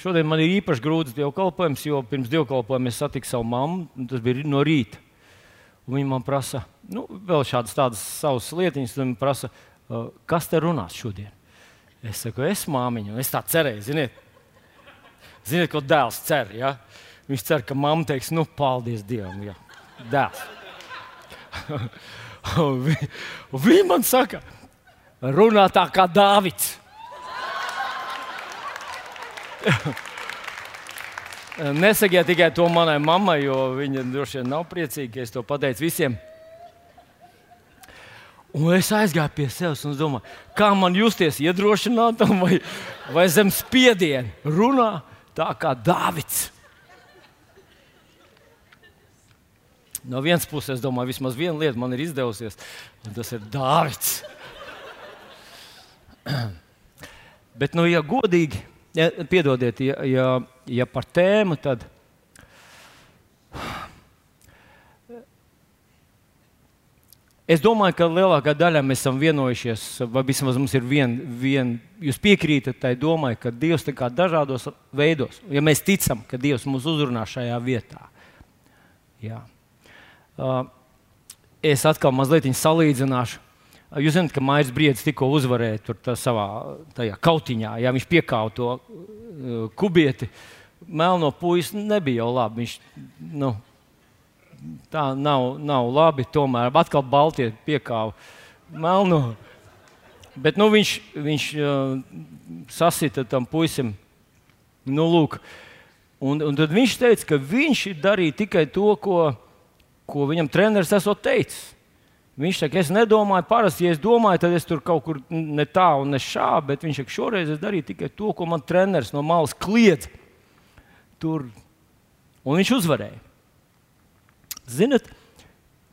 Šodien man ir īpaši grūts dievkalpojums, jo pirms dievkalpojuma es satiku savu mammu, tas bija no rīta. Un viņa man prasa, nu, vēl šādas tādas savas lietiņas, un viņa prasa, uh, kas te runās šodien? Es saku, es māmiņu, un es tā cerēju, ziniet, ziniet ko dēls cer. Ja? Viņš cer, ka mamma teiks, nu, paldies Dievam, ja. dēls. un vi- un viņa man saka, runā tā kā Dāvids. Nesakiet tikai to manai mammai, jo viņa droši vien nav priecīga, ka es to pateicu visiem. Un es aizgāju pie sevis un domāju, kā man justies iedrošinātam vai, vai zem spiediena. Runā tā kā Dāvids. No vienas puses, es domāju, vismaz viena lieta man ir izdevusies, un tas ir Dārvids. Bet, nu, ja godīgi, ja, piedodiet, ja, ja, ja par tēmu, tad es domāju, ka lielākā daļa mēs esam vienojušies, vai vismaz mums ir viena, vien, jūs piekrītat tai domai, ka Dievs kā dažādos veidos, ja mēs ticam, ka Dievs mūs uzrunā šajā vietā. Jā. Uh, es atkal mazliet salīdzināšu. Jūs zināt, ka Maijas Briedis tikko uzvarēja tur tā savā tajā kautiņā. Jā, viņš piekāva to uh, kubieti. Melno puisi nebija jau labi. Viņš, nu, tā nav, nav labi. Tomēr atkal Baltija piekāva melno. Bet nu, viņš, viņš uh, sasita tam puisim. Nu, lūk, un, un tad viņš teica, ka viņš darīja tikai to, ko, ko viņam treneris esot teicis. Viņš saka, es nedomāju, parasti, ja es domāju, tad es tur kaut kur ne tā un ne šā, bet viņš saka, šoreiz es darīju tikai to, ko man treneris no malas kliedz. Tur. Un viņš uzvarēja. Ziniet,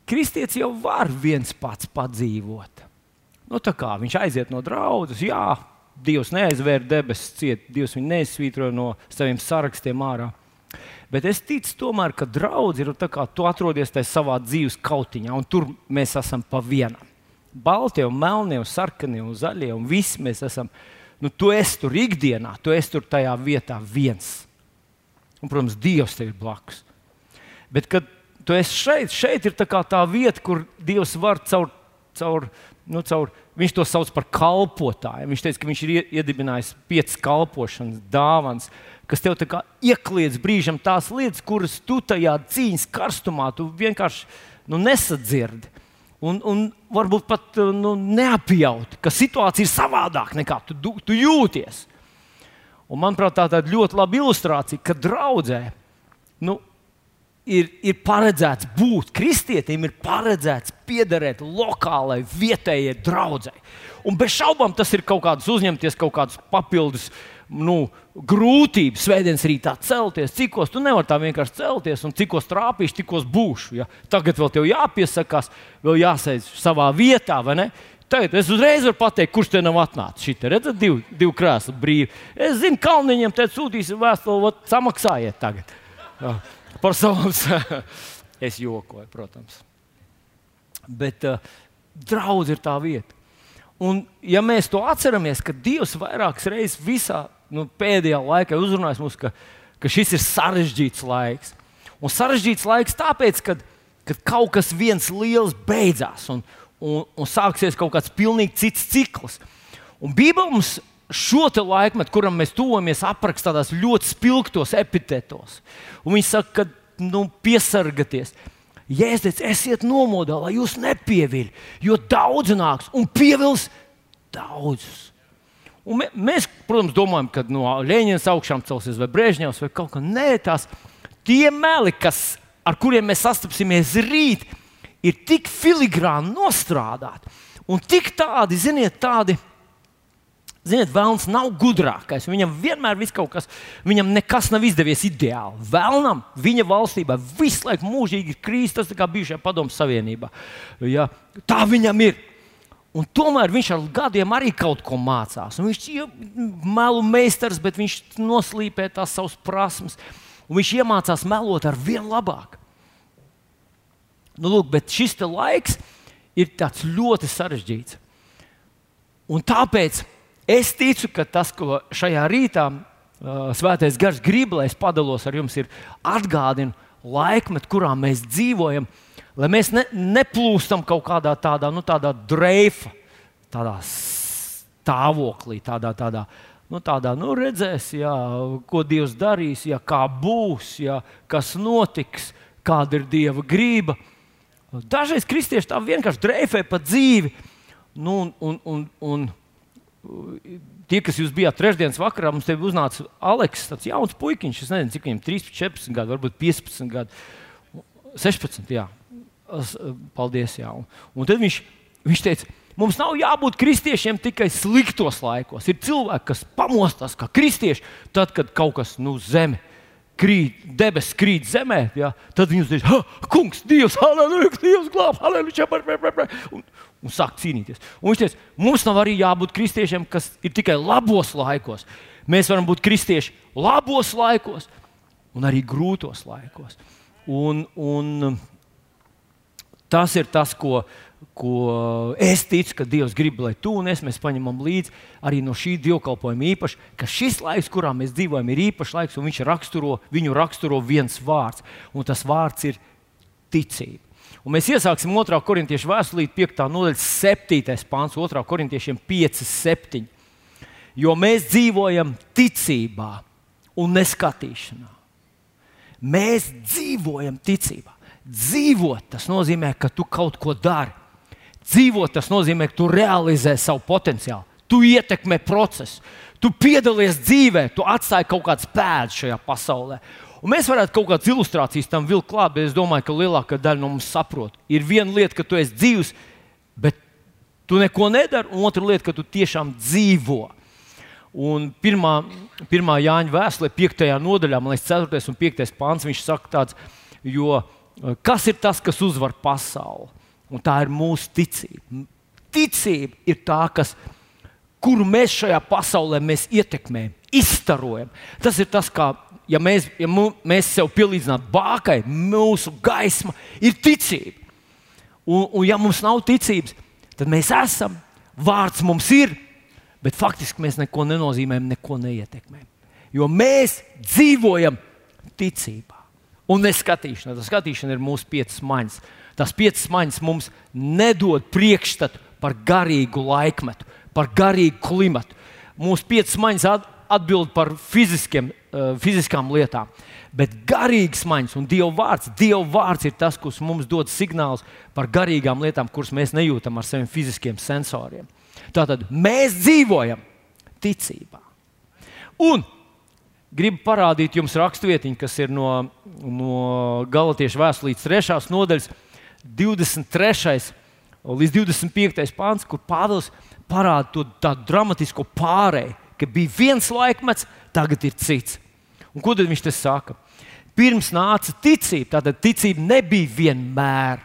kristietis jau var viens pats padzīvot. Nu, kā viņš aiziet no draudzes, jā, Dievs neaizvēra debesis ciet, Dievs viņu neizsvītroja no saviem sarakstiem ārā. Bet es ticu, tomēr, ka draugs ir tā kā tu atrodies tajā savā dzīves kautiņā, un tur mēs esam pa vienam. Baltie, melnie, sarkanie, un zaļie, un visi mēs esam. Nu, tu esi tur ikdienā, tu esi tur tajā vietā viens. Un, protams, Dievs tev ir blakus. Bet, kad tu esi šeit, šeit ir tā, tā vieta, kur Dievs var caur, caur, nu, caur Viņš to sauc par kalpotāju. Viņš teica, ka viņš ir iedibinājis piecas kalpošanas dāvanas, kas tev iekliedz brīžam tās lietas, kuras tu tajā cīņas karstumā vienkārši nu, nesadzirdi. Un, un varbūt pat nu, neapjauti, ka situācija ir savādāka nekā tu, tu jūties. Un, manuprāt, tā ir ļoti laba ilustrācija, ka draudzē nu, ir, ir paredzēts būt kristietim, ir paredzēts piederēt lokālai, vietējai draudzē. Un bez šaubām tas ir kaut kāds uzņemties, kaut kādas papildus nu, grūtības, svētdienas rītā celties. Cikos tu nevari tā vienkārši celties, un cikos trāpīšu, tikos būšu. Ja? Tagad vēl tev jāpiesakās, vēl jāsēž savā vietā, vai ne? Tagad es uzreiz varu pateikt, kurš te nav atnācis. Šī te redzat, divi, divi krēsli brīvi. Es zinu, Kalniņam te sūtīsim vēstuli, samaksājiet tagad. Ja par savām es jokoju, protams. Bet uh, draudz ir tā vieta. Un, ja mēs to atceramies, ka Dievs vairākas reizes visā nu, pēdējā laikā uzrunājis mums, ka, ka šis ir sarežģīts laiks. Un sarežģīts laiks tāpēc, ka kaut kas viens liels beidzās un, un, un sāksies kaut kāds pilnīgi cits cikls. Un Bībele mums šo laikmetu, kuram mēs tuvojamies, apraksta tādās ļoti spilgtos epitetos. Un viņi saka, ka nu, piesargieties. Jēzus, esiet nomodā, lai jūs nepieviļ, jo daudz nāks un pievils daudzus. Un mē, mēs, protams, domājam, ka no Leņķina augšām celsies vai Brēžņevs vai kaut nē, tās tie meli, kas, ar kuriem mēs sastapsimies rīt, ir tik filigrāni nostrādāti un tik tādi, ziniet, tādi Ziniet, Vēlns nav gudrākais. Viņam vienmēr ir kaut kas, viņam nekas nav izdevies ideāli. Vēlnam, viņa valstībā visu laiku mūžīgi ir krīze, tas kā bijušajā Padomu Savienībā. Ja, tā viņam ir. Un tomēr viņš ar gadiem arī kaut ko mācās. Un viņš ir melu meistars, bet viņš noslīpē tās savas. Un viņš iemācās melot ar vien labāk. Nu, lūk, bet šis laiks ir ļoti sarežģīts. Un tāpēc Es ticu, ka tas, ko šajā rītā uh, Svētais Gars grib, lai es padalos ar jums, ir atgādinu laikmetu, kurā mēs dzīvojam, lai mēs ne, neplūstam kaut kādā tādā, nu, tādā dreifa, tādā stāvoklī, tādā, tādā, nu, tādā, nu, redzēs, jā, ko Dievs darīs, jā, kā būs, jā, kas notiks, kāda ir Dieva grība. Dažreiz kristieši tā vienkārši dreifē pa dzīvi. Nu, un, un, un, un tie, kas jūs bijāt trešdienas vakarā, mums te uznāca Aleks, tāds jauns puikiņš. Es nezinu, cik viņam 13, 14 gadi, varbūt 15 gadi, 16. Jā. Paldies. Jā. Un, tad viņš, viņš teica, mums nav jābūt kristiešiem tikai sliktos laikos. Ir cilvēki, kas pamostās kā kristieši, tad, kad kaut kas nu, zeme krīt, debesis krīt zemē, ja, tad viņi uzreiz, kungs, Dievs, aleluja, Dievs glāb, aleluja, un, un sāk cīnīties. Un viņš teica, mums nav arī jābūt kristiešiem, kas ir tikai labos laikos. Mēs varam būt kristieši labos laikos un arī grūtos laikos. Un, un tas ir tas, ko ko es ticu, ka Dievs grib, lai tu un es paņemam līdzi arī no šī dievkalpojuma īpaši, ka šis laiks, kurā mēs dzīvojam, ir īpašs laiks, un viņš raksturo, viņu raksturo viens vārds, un tas vārds ir ticība. Un mēs iesāksim 2. korintiešu vēstulīti, 5. nodaļas 7. pāns, 2. korintiešiem 5, 7. Jo mēs dzīvojam ticībā un neskatīšanā. Mēs dzīvojam ticībā. Dzīvot tas nozīmē, ka tu kaut ko dari. Dzīvot tas nozīmē, ka tu realizē savu potenciālu, tu ietekmē procesu, tu piedalies dzīvē, tu atstāji kaut kādas pēdas šajā pasaulē. Un mēs varētu kaut kādas ilustrācijas tam vilkt klāt, bet es domāju, ka lielākā daļa no mums saprot. Ir viena lieta, ka tu esi dzīvs, bet tu neko nedari, un otra lieta, ka tu tiešām dzīvo. Un pirmā, pirmā Jāņa vēstulē, 5. nodaļā, man liekas, 4. un 5. pāns, viņš saka, tāds, jo kas ir tas, kas uzvar pasauli? Un tā ir mūsu ticība. Ticība ir tā, kas, kuru mēs šajā pasaulē mēs ietekmējam, izstarojam. Tas ir tas, kā ja mēs, ja mēs sev pielīdzinām bākai, mūsu gaisma ir ticība. Un, un ja mums nav ticības, tad mēs esam, vārds mums ir, bet faktiski mēs neko nenozīmējam, neko neietekmējam. Jo mēs dzīvojam ticībā un neskatīšanā. Tā skatīšana ir mūsu piecas maņas. Tas piecas maņas mums nedod priekšstatu par garīgu laikmetu, par garīgu klimatu. Mūsu piecas maņas atbild par fiziskiem, uh, fiziskām lietām, bet garīgas maņas un Dieva vārds, Dieva vārds ir tas, kas mums dod signālus par garīgām lietām, kuras mēs nejūtam ar saviem fiziskiem sensoriem. Tātad mēs dzīvojam ticībā. Un gribu parādīt jums rakstvietiņu, kas ir no, no Galatiešu vēstures 3. nodaļas 23. līdz 25. pāns, kur Pāvils parāda to tādu dramatisko pārēju, ka bija viens laikmets, tagad ir cits. Un ko tad viņš te saka? Pirms nāca ticība, tātad ticība nebija vienmēr.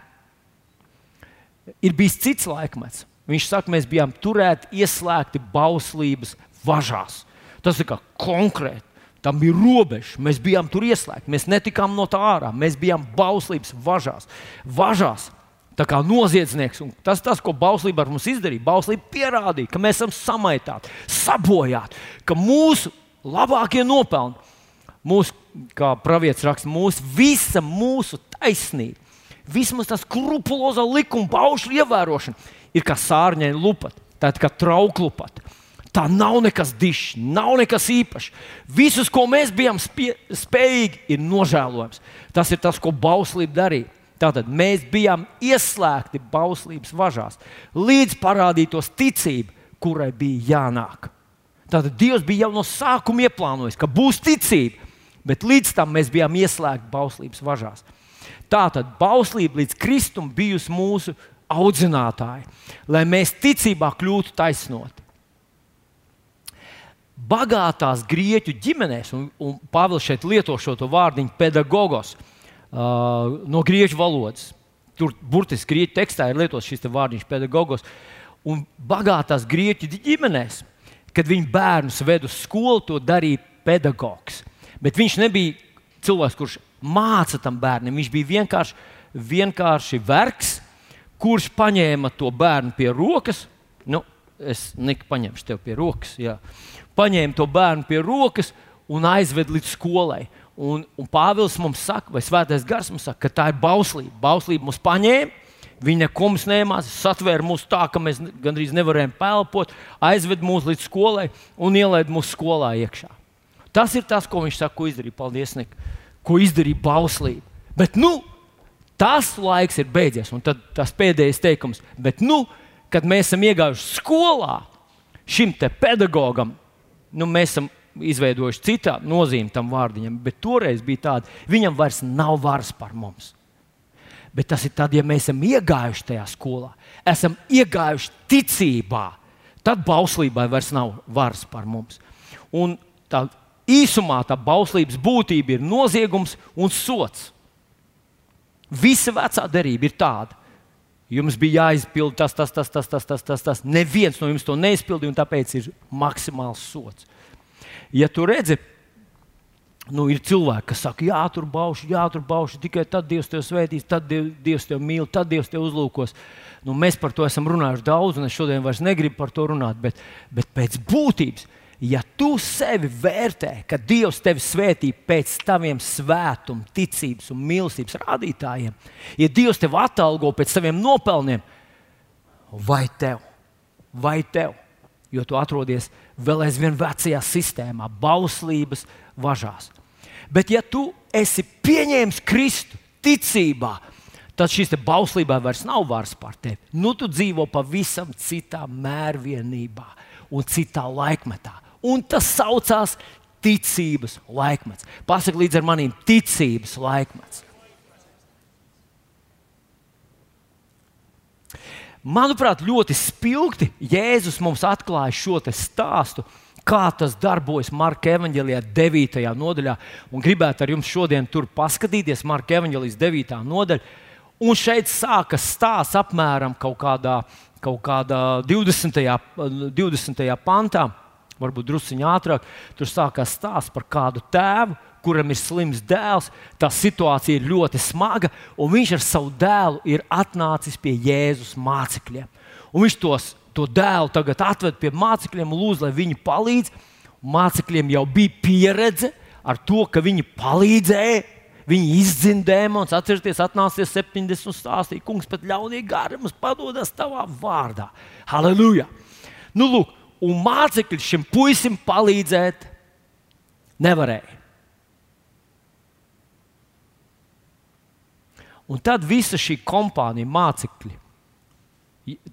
Ir bijis cits laikmets. Viņš saka, mēs bijām turēti, ieslēgti bauslības važās. Tas ir konkrēti. Tam bija robeža. Mēs bijām tur ieslēgti. Mēs netikām no tā ārā. Mēs bijām bauslības važās. važās. Tā kā noziedznieks. Un tas, tas, ko bauslība ar mums izdarīja, bauslība pierādīja, ka mēs esam samaitāti, sabojāti, ka mūsu labākie nopelni, mūsu, kā pravietis raksta, mūsu visa mūsu taisnība, vismaz tas skrupulozā likuma paušu ievērošana ir kā sārņaina lupata, tā ir kā trauklupata. Tā nav nekas dišs, nav nekas īpašs. Visus, ko mēs bijām spie, spējīgi, ir nožēlojams. Tas ir tas, ko bauslība darīja. Tātad mēs bijām ieslēgti bauslības važās, līdz parādītos ticība, kurai bija jānāk. Tātad Dievs bija jau no sākuma ieplānojis, ka būs ticība, bet līdz tam mēs bijām ieslēgti bauslības važās. Tātad bauslība līdz kristum bijusi mūsu audzinātāja, lai mēs ticībā kļūtu taisnoti bagātās grieķu ģimenēs, un, un Pāvils šeit lieto šo vārdu pedagogos uh, no grieķu valodas. Tur burtiski grieķu tekstā ir lietots šis vārdiņš pedagogos. Un bagātās grieķu ģimenēs, kad viņi bērnus ved uz skolu, to darīja pedagogs. Bet viņš nebija cilvēks, kurš māca tam bērnam. Viņš bija vienkārši, vienkārši vergs, kurš paņēma to bērnu pie rokas. Nu, es nepaņemšu tevi pie rokas. Jā paņēma to bērnu pie rokas un aizved līdz skolai. Un, un Pāvils mums saka, vai Svētais Gars mums saka, ka tā ir bauslība. Bauslība mums paņēma, viņa mums nemācīja, satvēra mūs tā, ka mēs gandrīz nevarējām pelpot, aizved mūs līdz skolai un ielaida mūsu skolā iekšā. Tas ir tas, ko viņš saka, ko izdarīja Paldies, Nik, ko izdarīja bauslība. Bet nu, tas laiks ir beidzies, un tad tas pēdējais teikums, bet nu, kad mēs esam iegājuši skolā, šim pedagogam, nu, mēs esam izveidojuši citā nozīmē tam vārdiņam, bet toreiz bija tāda, viņam vairs nav varas par mums. Bet tas ir tad, ja mēs esam iegājuši tajā skolā, esam iegājuši ticībā, tad bauslībai vairs nav varas par mums. Un tā īsumā tā bauslības būtība ir noziegums un sots. Visa vecā derība ir tāda. Jums bija jāizpild tas, tas, tas, tas, tas, tas, tas, tas. Neviens no jums to neizpildīja, un tāpēc ir maksimāls sots. Ja tu redzi, nu, ir cilvēki, kas saka, jā, tur bauši, jā, tur bauši, tikai tad Dievs tevi svētīs, tad Dievs tevi mīl, tad Dievs tevi uzlūkos. Nu, mēs par to esam runājuši daudz, un es šodien vairs negribu par to runāt, bet, bet pēc būtības. Ja tu sevi vērtē, ka Dievs tevi svētī pēc taviem svētuma, ticības un mīlestības rādītājiem, ja Dievs tevi atalgo pēc saviem nopelniem, vai tev, vai tev, jo tu atrodies vēl aizvien vecajā sistēmā, bauslības važās. Bet, ja tu esi pieņēmis Kristu ticībā, tad šīs bauslībā vairs nav varas pār tevi. Nu, tu dzīvo pavisam citā mērvienībā un citā laikmetā. Un tas saucās ticības laikmets. Pasaka līdz ar maniem ticības laikmets. Manuprāt, ļoti spilgti Jēzus mums atklāja šo stāstu, kā tas darbojas Marka evanģēlijā, 9. nodaļā. Un gribētu ar jums šodien tur paskatīties, Marka evanģēlijas 9. nodaļa. Un šeit sākas stāsts apmēram kaut kādā, kaut kādā 20. 20. pantā, varbūt druskuļi ātrāk. Tur sākās stāsts par kādu tēvu, kuram ir slims dēls, tā situācija ir ļoti smaga, un viņš ar savu dēlu ir atnācis pie Jēzus mācekļiem. Un viņš tos, to dēlu tagad atved pie mācekļiem un lūdz, lai viņi palīdz. Mācekļiem jau bija pieredze ar to, ka viņi palīdzēja. Viņi izdzina dēmonus, atcerieties, atnācies 70 un stāstīja, kungs, pat ļaunīgi gari mums padodas tavā vārdā. Halleluja! Nu, lūk, un mācekļi šim puisim palīdzēt nevarēja. Un tad visa šī kompānija, mācekļi,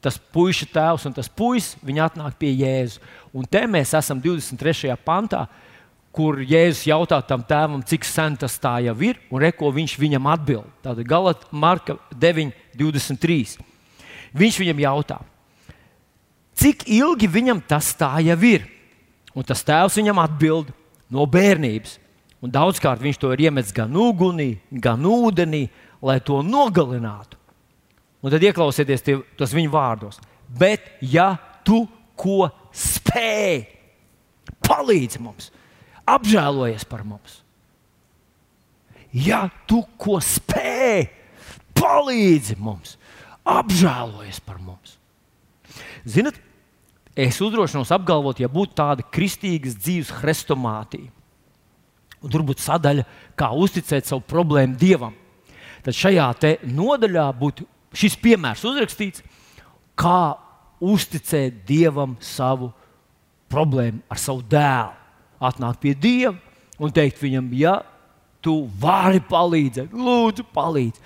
tas puiša tēvs un tas puisis, viņi atnāk pie Jēzus. Un te mēs esam 23. pantā, kur Jēzus jautā tam tēvam, cik sen tas tā jau ir, un reko viņš viņam atbild. Tāda Galata Marka 9, 23. Viņš viņam jautā, cik ilgi viņam tas tā jau ir? Un tas tēvs viņam atbild no bērnības. Un daudzkārt viņš to ir iemetis gan ugunī, gan ūdenī, lai to nogalinātu. Un tad ieklausieties tie, tos viņa vārdos. Bet, ja tu ko spēj, palīdzi mums, apžēlojies par mums. Ja tu ko spēj, palīdzi mums, apžēlojies par mums. Ziniet, es uzdrošinos apgalvot, ja būtu tāda kristīgas dzīves hrestomātija, un tur būtu sadaļa, kā uzticēt savu problēmu dievam tad šajā nodaļā būtu šis piemērs uzrakstīts, kā uzticēt Dievam savu problēmu ar savu dēlu. Atnākt pie Dieva un teikt viņam, ja tu vari palīdzēt, lūdzu, palīdzi.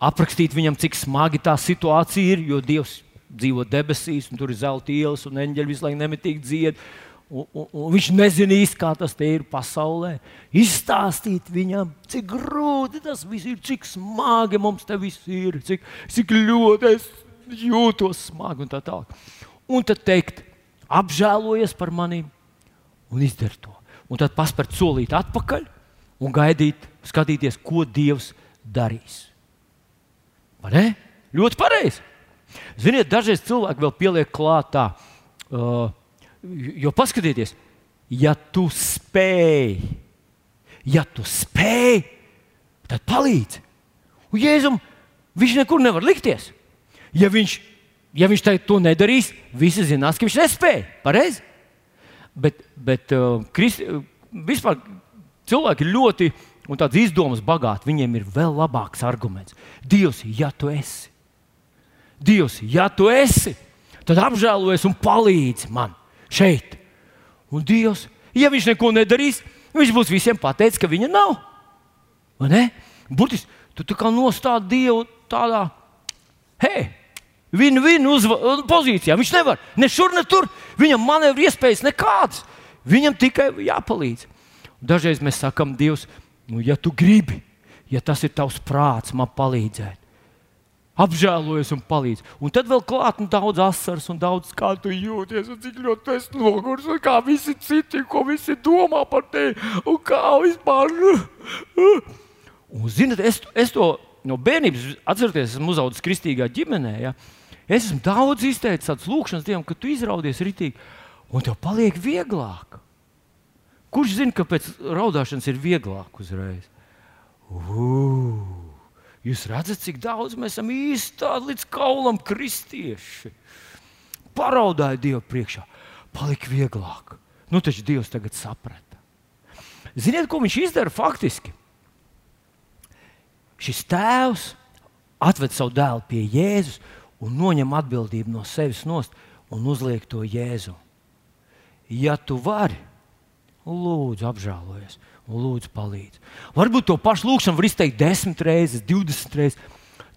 Aprakstīt viņam, cik smagi tā situācija ir, jo Dievs dzīvo debesīs, un tur ir zelta ielas, un eņģeļi visu laiku nemitīgi dzied. Un, un, un viņš nezina īsti, kā tas ir pasaulē. Izstāstīt viņam, cik grūti tas viss ir, cik smagi mums te viss ir, cik, cik ļoti es jūtos smagi un tā tālāk. Un tad teikt, apžēlojies par mani un izdara to. Un tad paspērt solīt atpakaļ un gaidīt, skatīties, ko Dievs darīs. Vai ne? Ļoti pareizi. Ziniet, dažreiz cilvēki vēl pieliek klātā. Uh, Jo paskatieties, ja tu spēj, ja tu spēj, tad palīdzi. Un Jēzum viņš nekur nevar likties. Ja viņš, ja viņš to nedarīs, visi zinās, ka viņš nespēja. Pareizi? Bet, bet uh, Krist, vispār cilvēki ir ļoti un tāds izdomas bagāti, viņiem ir vēl labāks arguments. Dievs, ja tu esi, Dievs, ja tu esi, tad apžēlojies un palīdzi man šeit. Un Dievs, ja viņš neko nedarīs, viņš būs visiem pateicis, ka viņa nav. Burtiski, tu tā kā nostādi Dievu tādā, hei, Viņa ir pozīcijā. Viņš nevar ne šur, ne tur. Viņam manevru iespējas nekādas. Viņam tikai jāpalīdz. Dažreiz mēs sakām, Dievs, nu, ja tu gribi, ja tas ir tavs prāts, man palīdzēt. Apžēlojies un palīdz. Un tad vēl klāt nu, daudz asaras un daudz kā tu jūties, un cik ļoti tu esi noguris, un kā visi citi, ko visi domā par tevi, un kā vispār. Un, zinat, es, es to no bērnības atceros, esmu uzaugusi kristīgā ģimenē. Ja? Es esmu daudz izteicis tādas lūkšanas Dievam, ka tu izraudies ritīgi, un tev paliek vieglāk. Kurš zina, ka pēc raudāšanas ir vieglāk uzreiz? Ugh! Jūs redzat, cik daudz mēs esam īstenībā līdz kaulam kristieši. Paraudāja Dievu priekšā, palika vieglāk. Nu, taču Dievs tagad saprata. Ziniet, ko viņš izdara faktiski? Šis tēvs atved savu dēlu pie Jēzus un noņem atbildību no sevis nost un uzliek to Jēzu. Ja tu vari, lūdzu, apžēlojies lūdzu palīdzi. Varbūt to pašu lūgšanu var izteikt desmit reizes, divdesmit reizes,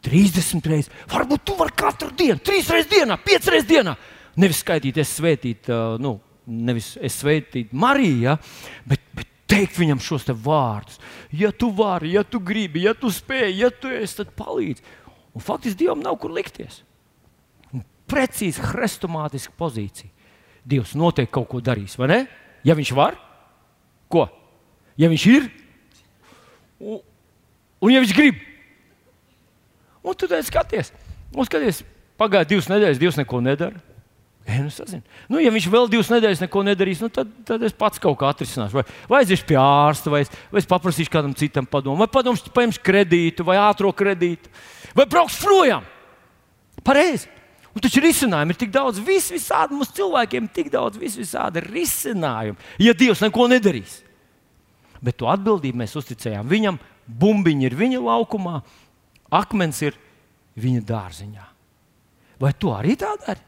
trīsdesmit reizes. Varbūt tu vari katru dienu, trīs reizes dienā, piecas reizes dienā. Nevis skaitīt, es svētītu, uh, nu, nevis es svētītu Mariju, ja, bet, bet teikt viņam šos te vārdus. Ja tu vari, ja tu gribi, ja tu spēj, ja tu esi, tad palīdzi. Un faktiski Dievam nav kur likties. Un precīzi hrestomātiska pozīcija. Dievs noteikti kaut ko darīs, vai ne? Ja viņš var, ko? Ja viņš ir, un, un ja viņš grib, un tu tad skaties, un skaties, pagāja divas nedēļas, Dievs neko nedara. Ja, nu, nu, ja viņš vēl divas nedēļas neko nedarīs, nu, tad, tad es pats kaut kā atrisināšu. Vai, vai aiziešu pie ārsta, vai es, vai es paprasīšu kādam citam padomu, vai padomāšu, paņemšu kredītu, vai ātrā kredītu, vai braukšu projām. Pareizi. Un taču risinājumi ir tik daudz, vis, visādi mums cilvēkiem ir tik daudz, vis, visādi risinājumu, ja Dievs neko nedarīs. Bet to atbildību mēs uzticējām viņam. Bumbiņi ir viņa laukumā, akmens ir viņa dārziņā. Vai tu arī tā dari?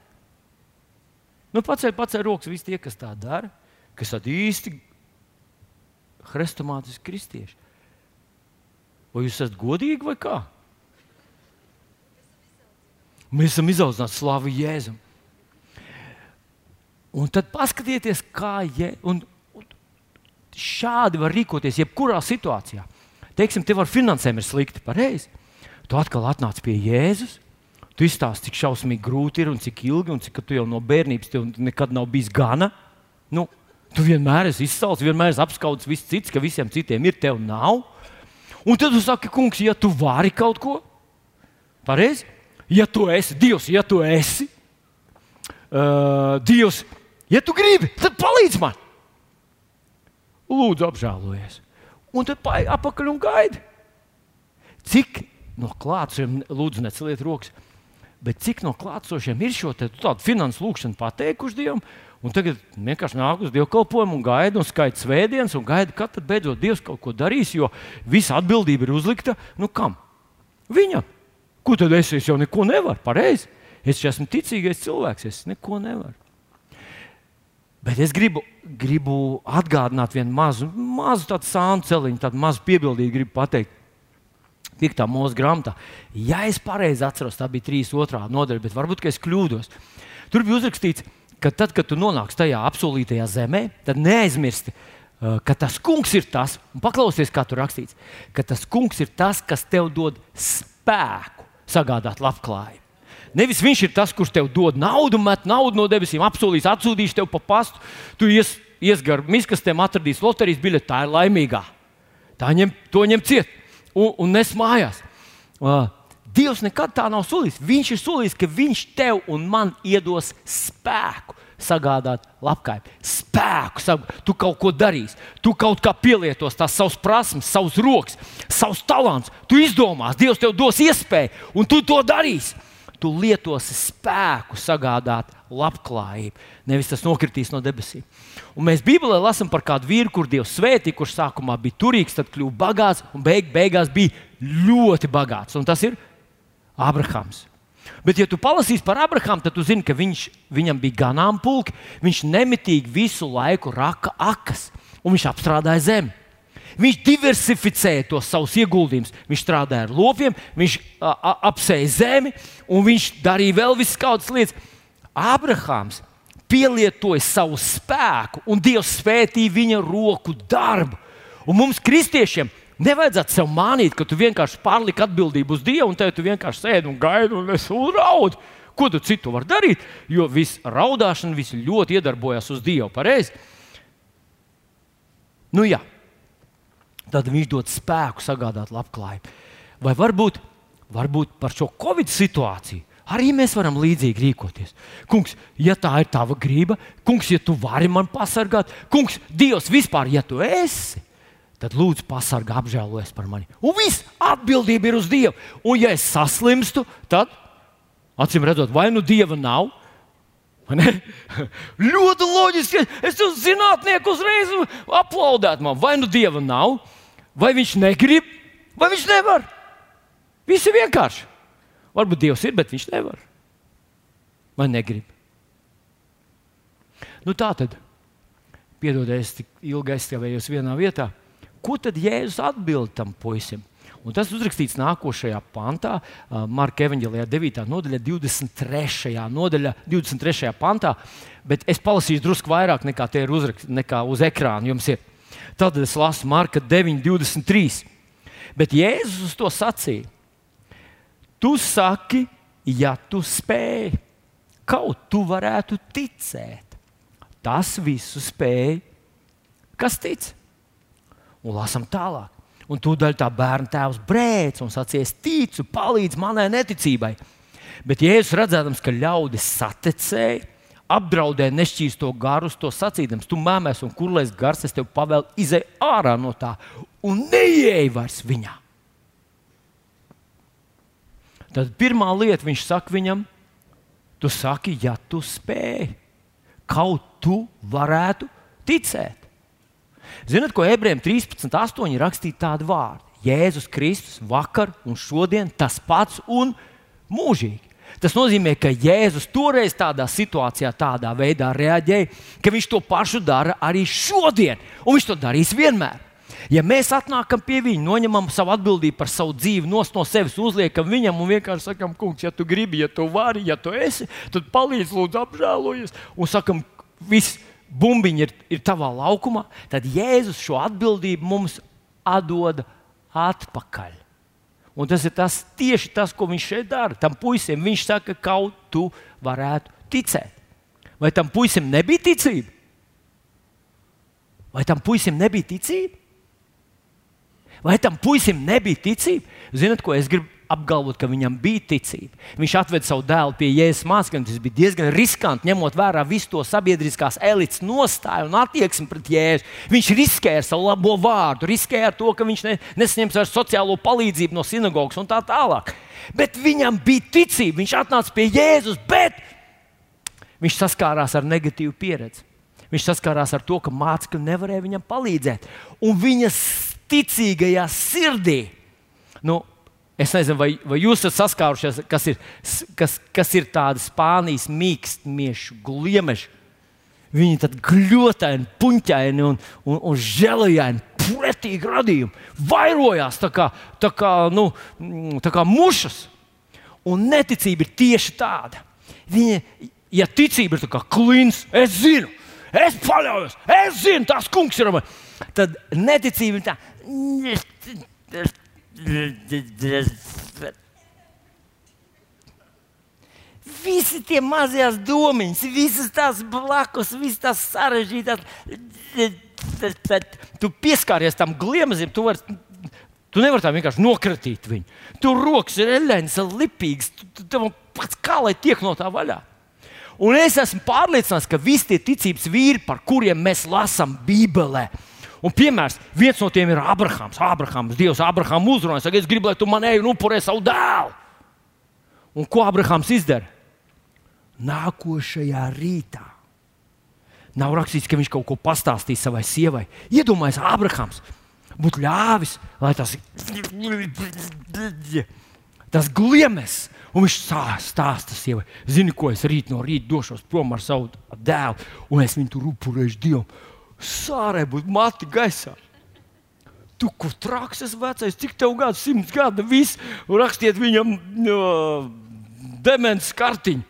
Nu, pacēl, pacēl rokas visi tie, kas tā dara, kas tādi īsti hrestomātiski kristieši. Vai jūs esat godīgi vai kā? Mēs esam izaudzināti slavu Jēzum. Un tad paskatieties, kā je, un šādi var rīkoties jebkurā situācijā. Teiksim, tev ar finansēm ir slikti, pareizi. Tu atkal atnāc pie Jēzus. Tu izstāsti, cik šausmīgi grūti ir un cik ilgi, un cik tu jau no bērnības tev nekad nav bijis gana. Nu, tu vienmēr esi izsalcis, vienmēr esi apskaudis viss cits, ka visiem citiem ir, tev nav. Un tad tu saki, kungs, ja tu vari kaut ko, pareizi, ja tu esi Dievs, ja tu esi uh, Dievs, ja tu gribi, tad palīdzi man. Lūdzu, apžēlojies. Un tad pāri apakaļ un gaidi. Cik no klātiem, lūdzu, neceliet rokas, bet cik no klātsošiem ir šo tādu finansu lūgšanu pateikuši Dievam, un tagad vienkārši nāk uz dievkalpojumu un gaida un skaita svētdienas un gaida, kad beidzot Dievs kaut ko darīs, jo visa atbildība ir uzlikta nu kam? Viņam. Ko tad es, es jau neko nevaru? Pareizi. Es esmu ticīgais cilvēks, es neko nevaru. Bet es gribu, gribu atgādināt vienu mazu, mazu tādu sānu celiņu, tādu mazu piebildīju, gribu pateikt. Piektā mūža grāmatā. Ja es pareizi atceros, tā bija 3.2. nodaļa, bet varbūt es kļūdos. Tur bija uzrakstīts, ka tad, kad tu nonāksi tajā apsolītajā zemē, tad neaizmirsti, uh, ka tas kungs ir tas, un paklausies, kā tur rakstīts, ka tas kungs ir tas, kas tev dod spēku sagādāt labklājību. Nevis viņš ir tas, kurš tev dod naudu, met naudu no debesīm, apsolīs, atsūtīs tev pa pastu. Tu ies, ies gar miskastēm, atradīs loterijas biļeti, tā ir laimīgā. Tā ņem, to ņem ciet un, un nes mājās. Uh, Dievs nekad tā nav solījis. Viņš ir solījis, ka viņš tev un man iedos spēku sagādāt labklājību. Spēku, tu kaut ko darīsi, tu kaut kā pielietos tās savas prasmes, savus rokas, savus talants. Tu izdomās, Dievs tev dos iespēju, un tu to darīsi. Tu lietosi spēku sagādāt labklājību. Nevis tas nokritīs no debesīm. Un mēs Bībelē lasām par kādu vīru, kur Dievs svētīja, kurš sākumā bija turīgs, tad kļuva bagāts un beig, beigās bija ļoti bagāts. Un tas ir Abrahams. Bet, ja tu palasīsi par Abrahāmu, tad tu zini, ka viņš, viņam bija ganāmpulki, viņš nemitīgi visu laiku raka akas un viņš apstrādāja zemi. Viņš diversificēja tos savus ieguldījumus. Viņš strādāja ar lopiem, viņš apsēja zemi un viņš darīja vēl visas kādas lietas. Abrahāms pielietoja savu spēku, un Dievs svētīja viņa roku darbu. Un mums, kristiešiem, nevajadzētu sev mānīt, ka tu vienkārši pārliki atbildību uz Dievu, un te tu vienkārši sēdi un gaidi un es uzraudu. Ko tu citu vari darīt? Jo viss raudāšana viss ļoti iedarbojas uz Dievu. Pareizi? Nu, jā. Tad viņš dod spēku sagādāt labklājību. Vai varbūt, varbūt par šo Covid situāciju arī mēs varam līdzīgi rīkoties. Kungs, ja tā ir tava grība, kungs, ja tu vari man pasargāt, kungs, Dievs, vispār, ja tu esi, tad lūdzu pasargā, apžēlojies par mani. Un viss atbildība ir uz Dievu. Un ja es saslimstu, tad, acīm redzot, vai nu Dieva nav, Ļoti loģiski. Es uz zinātnieku uzreiz aplaudētu man. Vai nu dieva nav, vai viņš negrib, vai viņš nevar. Viss ir vienkārši. Varbūt dievs ir, bet viņš nevar. Vai negrib. Nu, tā tad, piedodiet, es tik ilgi aizstāvējos vienā vietā. Ko tad Jēzus atbild tam puisim? Un tas uzrakstīts nākošajā pantā, Marka Evanģelijā, 9. nodaļā, 23. nodaļā, 23. pantā. Bet es palasīšu drusku vairāk nekā te ir uzrakstīts, nekā uz ekrāna jums ir. Tad es lasu Marka 9, 23. Bet Jēzus to sacīja: Tu saki, ja tu spēj, kaut tu varētu ticēt. Tas visu spēj, kas tic. Un lasam tālāk. Un tūdaļ tā bērna tēvs brēc un sacīs, ticu, palīdz manai neticībai. Bet Jēzus redzēdams, ka ļaudis satecēja, apdraudēja nešķīsto garu, to sacīdams, tu mēmēs un kurlēs gars, es tev pavēlu, izej ārā no tā un neieej vairs viņā. Tad pirmā lieta viņš saka viņam, tu saki, ja tu spēj, kaut tu varētu ticēt. Zinat, ko ebrejiem 13.8 ir rakstīts tādi vārdi? Jēzus Kristus vakar un šodien tas pats un mūžīgi. Tas nozīmē, ka Jēzus toreiz tādā situācijā, tādā veidā reaģēja, ka viņš to pašu dara arī šodien, un viņš to darīs vienmēr. Ja mēs atnākam pie viņa, noņemam savu atbildību par savu dzīvi, no sevis uzliekam viņam un vienkārši sakam, kungs, ja tu gribi, ja tu vari, ja tu esi, tad palīdzi, lūdzu, apžēlojies un sakam, viss bumbiņa ir, ir tavā laukumā, tad Jēzus šo atbildību mums atdod atpakaļ. Un tas ir tas, tieši tas, ko viņš šeit dara. Tam puisim viņš saka, ka kaut tu varētu ticēt. Vai tam puisim nebija ticība? Vai tam puisim nebija ticība? Vai tam puisim nebija ticība? Ziniet, ko es gribu apgalvot, ka viņam bija ticība. Viņš atveda savu dēlu pie Jēzus mācekļiem. Tas bija diezgan riskanti, ņemot vērā visu to sabiedriskās elites nostāju un attieksmi pret Jēzu. Viņš riskēja ar savu labo vārdu, riskēja ar to, ka viņš ne, nesaņems vairs sociālo palīdzību no sinagogas un tā tālāk. Bet viņam bija ticība, viņš atnāca pie Jēzus, bet viņš saskārās ar negatīvu pieredzi. Viņš saskārās ar to, ka mācekļi nevarēja viņam palīdzēt. Un viņas ticīgajā sirdī, nu, Es nezinu, vai, vai jūs esat saskārušies, kas ir, kas, kas ir tādi Spānijas mīkstniešu gliemeži. Viņi tad gļotaini, puņķaini un, un, un žēlajaini, pretīgi radījumi. Vairojās tā kā, tā kā, nu, tā kā mušas. Un neticība ir tieši tāda. Viņa, ja ticība ir kā klins, es zinu, es paļaujos, es zinu, tas kungs ir man. Tad neticība ir tā Visi tie mazās domiņas, visas tās blakus, visas tās sarežģītās. Tu pieskāries tam gliemezim, tu, var, tu nevari tā vienkārši nokratīt viņu. Tur rokas ir eļļas, lipīgas. Tev pats kā lai tiek no tā vaļā. Un es esmu pārliecināts, ka visi tie ticības vīri, par kuriem mēs lasām Bībelē, Un piemērs, viens no tiem ir Abrahams. Abrahams Dievs Abraham uzrunāja, saka, es gribu, lai tu man ej un upurē savu dēlu. Un ko Abrahams izdara? Nākošajā rītā. Nav rakstīts, ka viņš kaut ko pastāstīs savai sievai. Iedomājieties, Abrahams būtu ļāvis, lai tas, tas gliemes, un viņš stāsta sievai, zini, ko es rīt no rīta došos prom ar savu dēlu, un es viņu tur upurēšu Dievam. Sārē būtu mati gaisā. Tu, kur traks esi vecais, cik tev gadu, simts gadu, viss, rakstiet viņam no, demens kartiņu.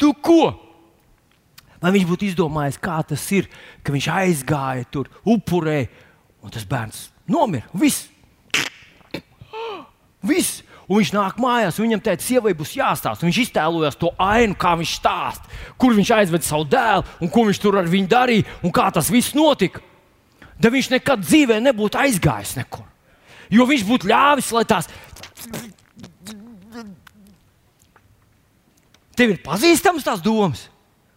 Tu ko? Vai viņš būtu izdomājis, kā tas ir, ka viņš aizgāja tur, upurēja, un tas bērns nomira. Viss! Viss! Un viņš nāk mājās, un viņam teica, sievai būs jāstāsta. Viņš iztēlojās to ainu, kā viņš stāsta, kur viņš aizveda savu dēlu, un ko viņš tur ar viņu darīja, un kā tas viss notika. Da viņš nekad dzīvē nebūtu aizgājis nekur. Jo viņš būtu ļāvis, lai tās. Tev ir pazīstamas tās domas.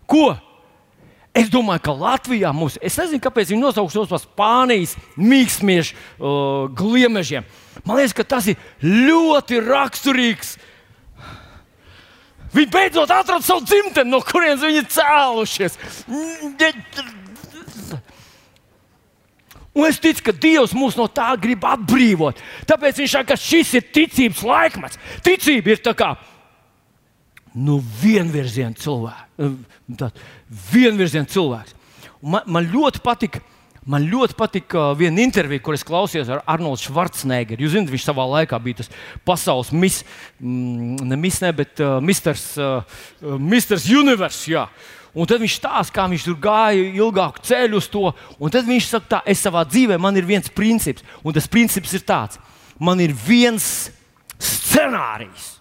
Ko? Es domāju, ka Latvijā mums, es nezinu, kāpēc viņi nosauc tos par Spānijas mīkstnieku uh, gliemežiem. Man liekas, ka tas ir ļoti raksturīgs. Viņi beidzot atrada savu dzimteni, no kurienes viņi ir cēlušies. Un es ticu, ka Dievs mūs no tā grib atbrīvot. Tāpēc viņš saka, ka šis ir ticības laikmets. Ticība ir tā kā nu, vienvirziena cilvēks. Vienvirziena cilvēks. Un man, man ļoti patika. Man ļoti patika viena intervija, kur es klausījos ar Arnoldu Schwarzeneggeru. Jūs zināt, viņš savā laikā bija tas pasaules mis, mm, ne misnē, bet uh, Misters, uh, Misters Universe. Jā. Un tad viņš stāsta, kā viņš tur gāja ilgāku ceļu uz to. Un tad viņš saka, tā, es savā dzīvē man ir viens princips, un tas princips ir tāds: man ir viens scenārijs.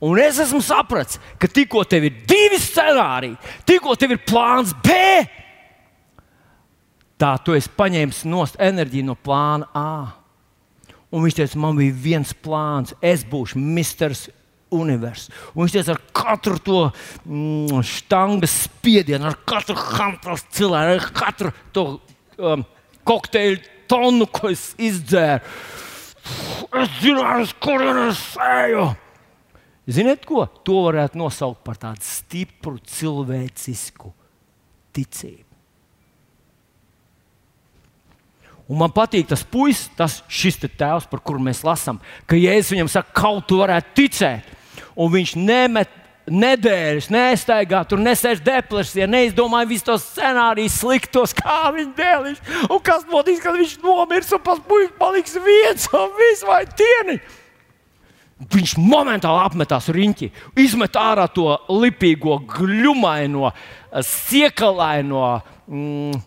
Un es esmu sapratis, ka tikko tev ir divi scenāriji, tikko tev ir plāns B, tā tu esi paņēmis nost enerģiju no plāna A. Un viņš teica, man bija viens plāns, es būšu Misters Universe. Un viņš teica, ar katru to mm, štangas spiedienu, ar katru hamstras cilvēku, ar katru to um, kokteļu tonu, ko es izdzēru. Es zināju, kur es eju. Ziniet, ko? To varētu nosaukt par tādu stipru cilvēcisku ticību. Un man patīk tas puisis, tas šis tēvs, par kuru mēs lasām, ka Jēzus viņam saka, kaut tu varētu ticēt. Un viņš nemet nedēļas, nestaigā, tur nesēž depresijā, neizdomāja visus tos scenārijus, sliktos, kā viņš dēlīs. Un kas notiks, kad viņš nomirs un pats puisis paliks viens un viss vai tieni? Viņš momentāli apmetās riņķi, izmet ārā to lipīgo, glumaino, siekalaino. Mm,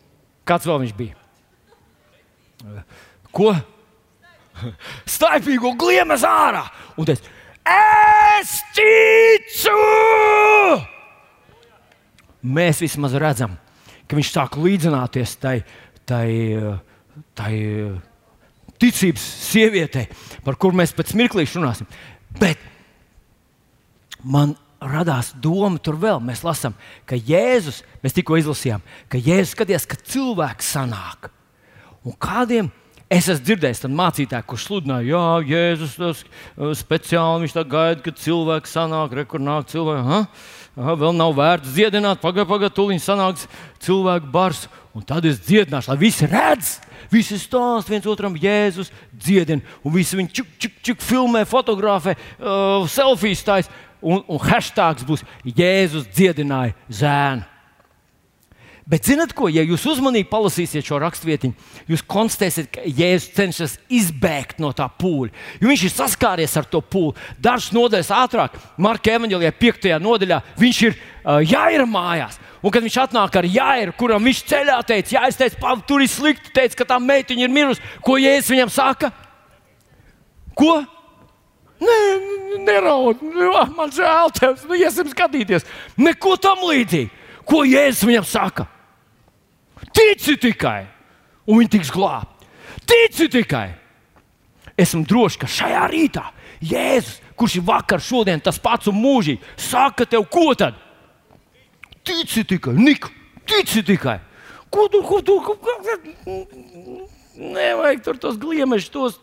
kāds vēl viņš bija? Ko? Staipīgo gliemas ārā! Un tas es ticu! Mēs vismaz redzam, ka viņš sāk līdzināties tai, tai, tai ticības sievietei, par kuru mēs pēc mirklīša runāsim. Bet man radās doma tur vēl. Mēs lasām, ka Jēzus, mēs tikko izlasījām, ka Jēzus skatījās, ka cilvēks sanāk. Un kādiem es esmu dzirdējis, tad mācītāji, kurš sludināja, Jā, Jēzus tas uh, speciāli viņš tā gaida, kad cilvēks sanāk, re, kur nāk cilvēki. Ha? Aha, vēl nav vērts dziedināt, pagaidi, pagaidi, tūlīt sanāks cilvēku bars. Un tad es dziedināšu, lai visi redz, visi stāsta viens otram, Jēzus dziedina. Un visi viņi čuk, čuk, čuk filmē, fotografē, uh, selfijas taisa. Un, un hashtags būs Jēzus dziedināja zēnu. Bet zinat ko, ja jūs uzmanīgi palasīsiet šo raksturvietiņu, jūs konstatēsiet, ka Jēzus cenšas izbēgt no tā pūļa. Jo viņš ir saskāries ar to pūli. Dažas nodaļas ātrāk, Marka evanģēlijā, 5. nodaļā, viņš ir uh, jāira mājās. Un kad viņš atnāk ar jāiru, kuram viņš ceļā teica, jā, es teicu, tur ir slikti, teica, ka tā meitiņa ir mirusi. Ko Jēzus viņam saka? Ko? Nē, neraud, man žēl, tev, nu, iesim skatīties. Neko tam līdzīgu. Ko Jēzus viņam saka? Tici tikai, un viņi tiks glābti. Tici tikai. Esmu drošs, ka šajā rītā Jēzus, kurš ir vakar, šodien tas pats un mūžīgi, saka tev, ko tad? Tici tikai, Nika, tici tikai. Ko tu, ko tu, ko, ko, Nevajag tur tos gliemešus, tos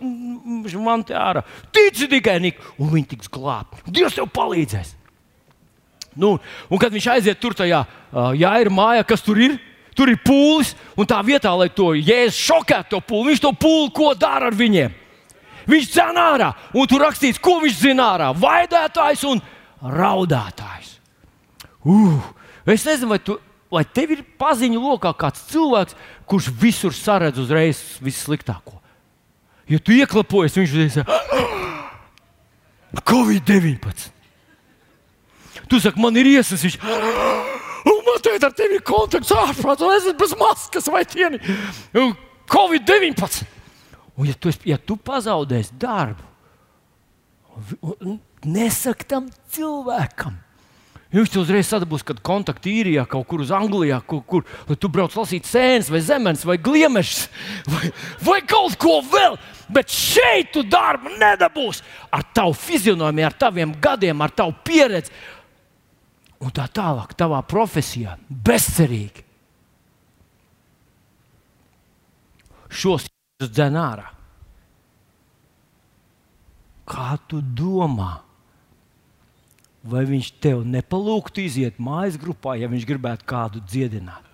man te ārā. Tici tikai, Nik, un viņi tiks glābti. Dievs tev palīdzēs. Nu, un kad viņš aiziet tur, tajā jā, ir māja, kas tur ir, tur ir pūlis, un tā vietā, lai to jēzus šokētu, to pūli, viņš to pūli ko dara ar viņiem. Viņš dzēna ārā, un tur rakstīts, ko viņš zina ārā - vaidētājs un raudātājs. Uh, es nezinu, vai tu vai tev ir paziņu lokā kāds cilvēks, kurš visur saredz uzreiz vissliktāko. Ja tu ieklapojies, viņš uzreiz Covid-19. Tu saki, man ir iesas, viņš un man te ar tevi ir kontakts ārprātā, es esmu bez maskas vai tieni. Covid-19. Un ja tu, ja tu pazaudēsi darbu, nesaki tam cilvēkam, Viņš tev uzreiz sadabūs, kad kontakti īrijā, kaut kur uz Anglijā, kur, kur tu brauc lasīt sēnes, vai zemes, vai gliemešus, vai, vai kaut ko vēl. Bet šeit tu darbu nedabūsi ar tavu fizionomiju, ar taviem gadiem, ar tavu pieredzi. Un tā tālāk, tavā profesijā, bezcerīgi. Šos dzēn ārā. Kā tu domā? vai viņš tev nepalūgtu iziet mājas grupā, ja viņš gribētu kādu dziedināt?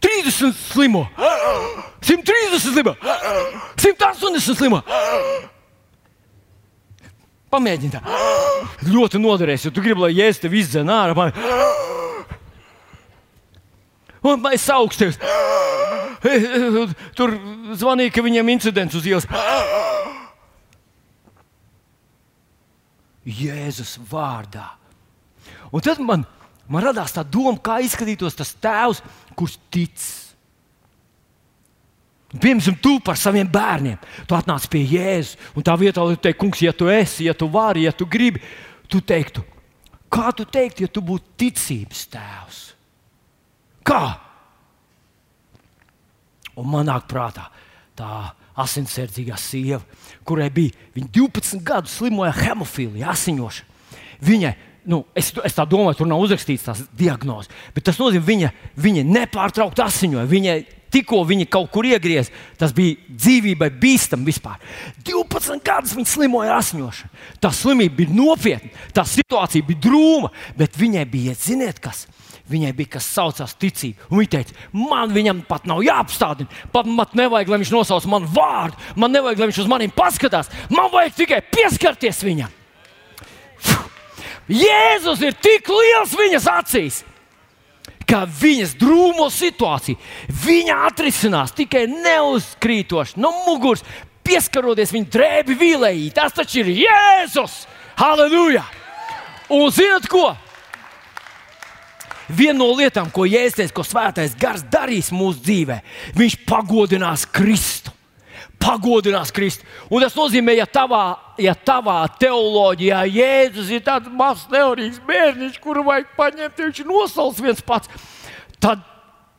Trīsdesmit slimo, simt trīsdesmit slimo, simt astoņdesmit slimo. Pamēģini tā. Ļoti noderēs, ja tu gribi, lai jēzus tev izdzen ārā. Un es augstu. Tur zvanīja, ka viņam incidents uz ielas. Jēzus vārdā. Un tad man, man radās tā doma, kā izskatītos tas tēvs, kurš tic. Piemēram, tu par saviem bērniem. Tu atnāc pie Jēzus, un tā vietā, lai teiktu, kungs, ja tu esi, ja tu vari, ja tu gribi, tu teiktu, kā tu teiktu, ja tu būtu ticības tēvs? Kā? Un man nāk prātā tā asinsardzīgā sieva, kurai bija 12 gadus slimoja hemofīlija, asiņoša. Viņai, nu, es, es tā domāju, tur nav uzrakstīts tās diagnozes, bet tas nozīmē, viņa, viņa nepārtraukti asiņoja. Viņai tikko viņa kaut kur iegriezās, tas bija dzīvībai bīstami vispār. 12 gadus viņa slimoja ar asiņošanu. Tā slimība bija nopietna, tā situācija bija drūma, bet viņai bija, ziniet, kas? Viņai bija kas saucās ticība. Viņa teica, man viņam pat nav jāapstādina. Pat man nevajag, lai viņš nosauc manu vārdu. Man nevajag, lai viņš uz maniem paskatās. Man vajag tikai pieskarties viņam. Fuh. Jēzus ir tik liels viņas acīs, ka viņas drūmo situāciju viņa atrisinās tikai neuzkrītoši no muguras, pieskaroties viņa drēbi vīlējī. Tas taču ir Jēzus! Halleluja! Un zinot ko? Viena no lietām, ko Jēzus, ko Svētais Gars darīs mūsu dzīvē, viņš pagodinās Kristu. Pagodinās Kristu. Un tas nozīmē, ja tavā, ja tavā teoloģijā Jēzus ir tāds mazs teorijas bērniņš, kuru vajag paņemt, viņš ir nosaucis viens pats, tad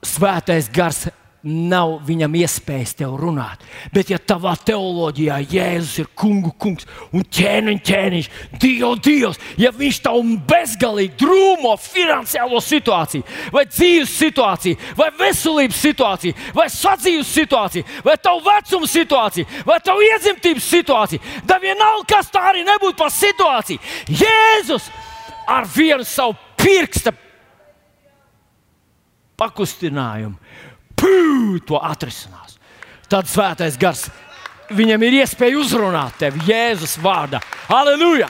Svētais Gars nav viņam iespējas tev runāt. Bet, ja tavā teoloģijā Jēzus ir kungu kungs un ķēniņš, ķēniņš, Dievs, Dievs, ja viņš tav bezgalīgi drūmo finansiālo situāciju, vai dzīves situāciju, vai veselības situāciju, vai sadzīves situāciju, vai tavu vecumu situāciju, vai tavu iedzimtības situāciju, tad vienalga, kas tā arī nebūtu par situāciju, Jēzus ar vienu savu pirksta pakustinājumu pū, to atrisinās. Tad svētais gars viņam ir iespēja uzrunāt tevi Jēzus vārdā. Aleluja!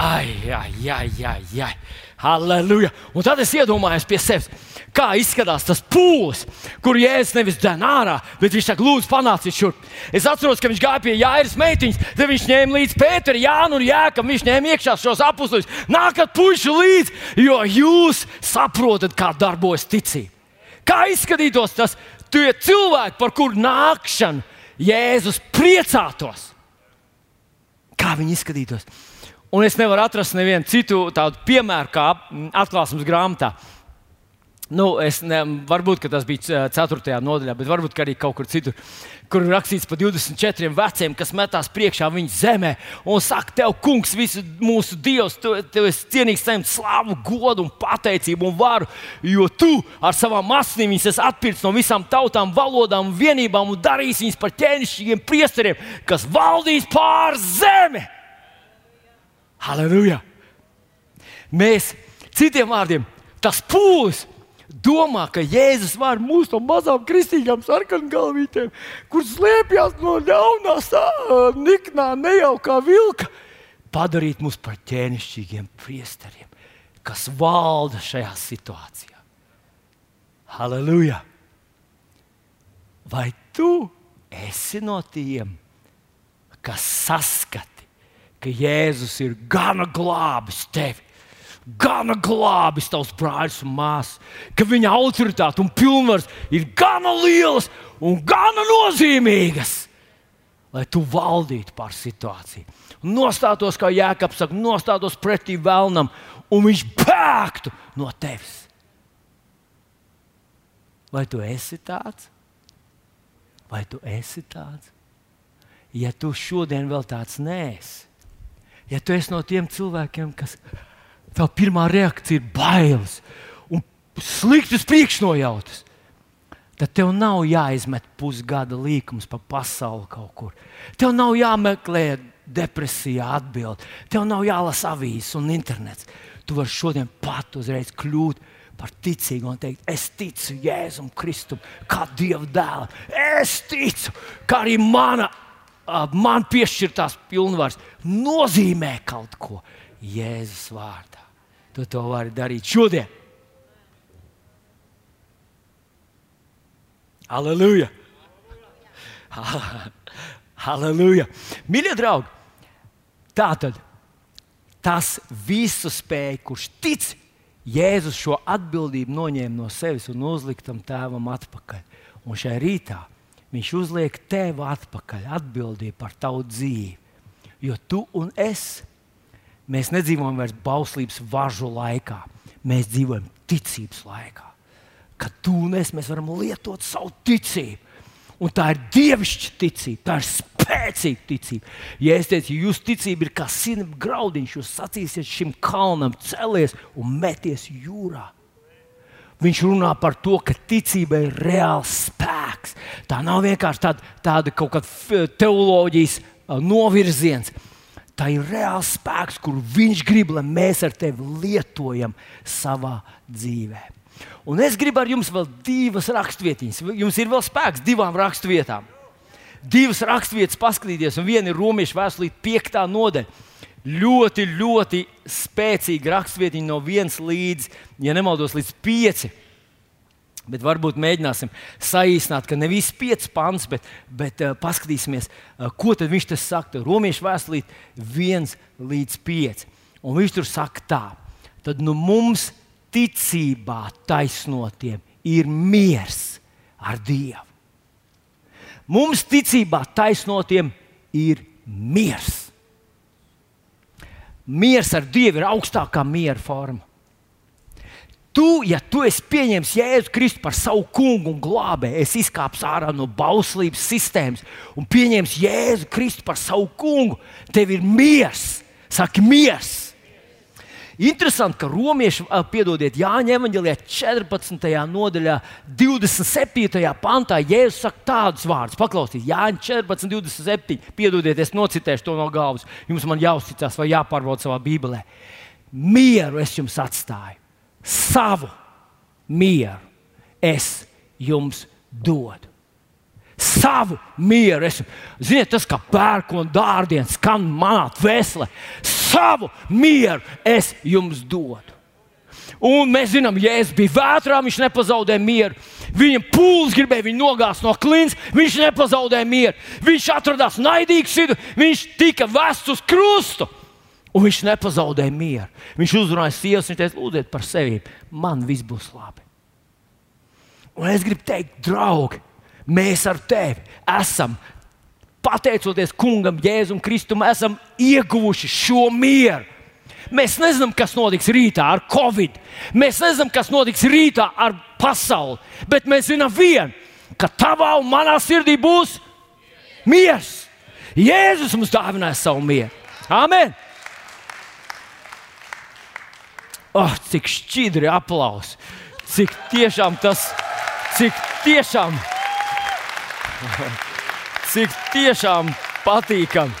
Ai, ai, ai, ai, ai. Halleluja! Un tad es iedomājos pie sevis, kā izskatās tas pūlis, kur jēzus nevis dēļ ārā, bet viņš saka, lūdzu, panāciet šurp. Es atceros, ka viņš gāja pie Jāiras meitiņas, tad viņš ņēma līdzi Pēteru, Jānu un Jākam. Viņš ņēma iekšā šos apustus. Nākat puiši līdzi, jo jūs saprotat, kā darbojas ticība. Kā izskatītos tas tie cilvēki, par kuru nākšanu Jēzus priecātos? Kā viņi izskatītos? Un es nevaru atrast nevienu citu tādu piemēru, kā atklāsmes grāmatā. Nu, es ne, varbūt tas bija 4. nodaļā, bet varbūt arī kaut kur citur, kur rakstīts par 24 veciem, kas metās priekšā viņa zemē un saka, Tev, kungs, visu mūsu dievs, tu, tu esi cienīgs saņemt slavu, godu un pateicību un varu, jo tu ar savām asinīm viņus atpircis no visām tautām, valodām un vienībām un darīs viņus par ķēnišķīgiem priesteriem, kas valdīs pār zemi. Halleluja! Mēs, citiem vārdiem, tas pūlis, domā, ka Jēzus var mūs no mazām kristīgām sarkangalvītēm, kuras slēpjas no ļaunā, niknā, nejaukā vilka, padarīt mūs par ķēnišķīgiem priesteriem, kas valda šajā situācijā. Halleluja! Vai tu esi no tiem, kas saskati, ka Jēzus ir gana glābis tevi? Gana glābis tavs brālis un māsas, ka viņa autoritāte un pilnvars ir gana lielas un gana nozīmīgas, lai tu valdītu pār situāciju. Nostātos, kā Jēkabs saka, nostātos pretī vēlnam, un viņš bēgtu no tevis. Vai tu esi tāds? Vai tu esi tāds? Ja tu šodien vēl tāds nēsi, ja tu esi no tiem cilvēkiem, kas tā pirmā reakcija ir bailes un sliktas priekšnojautas. Tad tev nav jāizmet pusgada līkums pa pasauli kaut kur. Tev nav jāmeklē depresijā atbildi. Tev nav jālasa avīzes un internets. Tu vari šodien pat uzreiz kļūt par ticīgu un teikt, es ticu Jēzum Kristum, kā Dieva dēlam. Es ticu, ka arī mana, man piešķirtās pilnvaras nozīmē kaut ko Jēzus vārdā tu to vari darīt šodien. Aleluja! Aleluja! Mīļie draugi, tā tad tas visu spēj, kurš tic, Jēzus šo atbildību noņēma no sevis un uzlika tam tēvam atpakaļ. Un šajā rītā viņš uzliek tev atpakaļ atbildību par tavu dzīvi. Jo tu un es Mēs nedzīvojam vairs bauslības važu laikā, mēs dzīvojam ticības laikā. Kad un es varam lietot savu ticību. Un tā ir dievišķa ticība, tā ir spēcīga ticība. Ja es teicu, jūsu ticība ir kā sinepes graudiņš, jūs sacīsiet šim kalnam, celies un meties jūrā. Viņš runā par to, ka ticība ir reāls spēks. Tā nav vienkārši tāda, tāda kaut kāda teoloģijas novirziens tā ir reāls spēks, kuru viņš grib, lai mēs ar tevi lietojam savā dzīvē. Un es gribu ar jums vēl divas raksturvietas. Jums ir vēl spēks divām raksturvietām. Divas raksturvietas paskatīties, un viena ir Romas vēstulīte, 5. nodaļa. Ļoti, ļoti spēcīga raksturvieta no 1 līdz, ja nemaldos, līdz 5. Bet varbūt mēģināsim saīsināt, ka nevis 5 pants, bet, bet uh, paskatīsimies, uh, ko viņš tur saka. Romiešu vēstulīt 1 līdz 5. Un viņš tur saka tā, tad nu mums ticībā taisnotiem ir miers ar Dievu. Mums ticībā taisnotiem ir miers. Miers ar Dievu ir augstākā miera forma. Tu, ja tu esi pieņēmis Jēzu Kristu par savu kungu un glābēju, es izkāpu ārā no bauslības sistēmas un pieņēmis Jēzu Kristu par savu kungu, tev ir miers. Saki, miers! Interesanti, ka romieši, piedodiet, Jāņa evanģēlijā 14. nodaļā, 27. pantā Jēzus saka tādus vārdus. Paklausieties, Jāņa 14, 27. Piedodiet, es nocitēšu to no galvas. Jums man jāuzticas vai jāpārbauda savā Bībelē. Mieru es jums atstāju savu mieru es jums dodu. Savu mieru. Es, ziniet, tas kā pērkona dārdiens skan manā dvēselē. Savu mieru es jums dodu. Un mēs zinām, ja es biju vētrā, viņš nepazaudēja mieru. Viņa pūlis gribēja viņu nogāzt no klints, viņš nepazaudēja mieru. Viņš atradās naidīgs, viņš tika vests uz krustu. Un viņš nepazaudēja mieru. Viņš uzrunāja sievas, viņš teica, lūdziet par sevi, man viss būs labi. Un es gribu teikt, draugi, mēs ar tevi esam, pateicoties kungam, Jēzum Kristum, esam ieguvuši šo mieru. Mēs nezinām, kas notiks rītā ar covid. Mēs nezinām, kas notiks rītā ar pasauli. Bet mēs zinām vienu, ka tavā un manā sirdī būs miers. Jēzus mums dāvināja savu mieru. Amen! Oh, cik šķidri aplausi! Cik tiešām tas, cik tiešām, cik tiešām patīkami.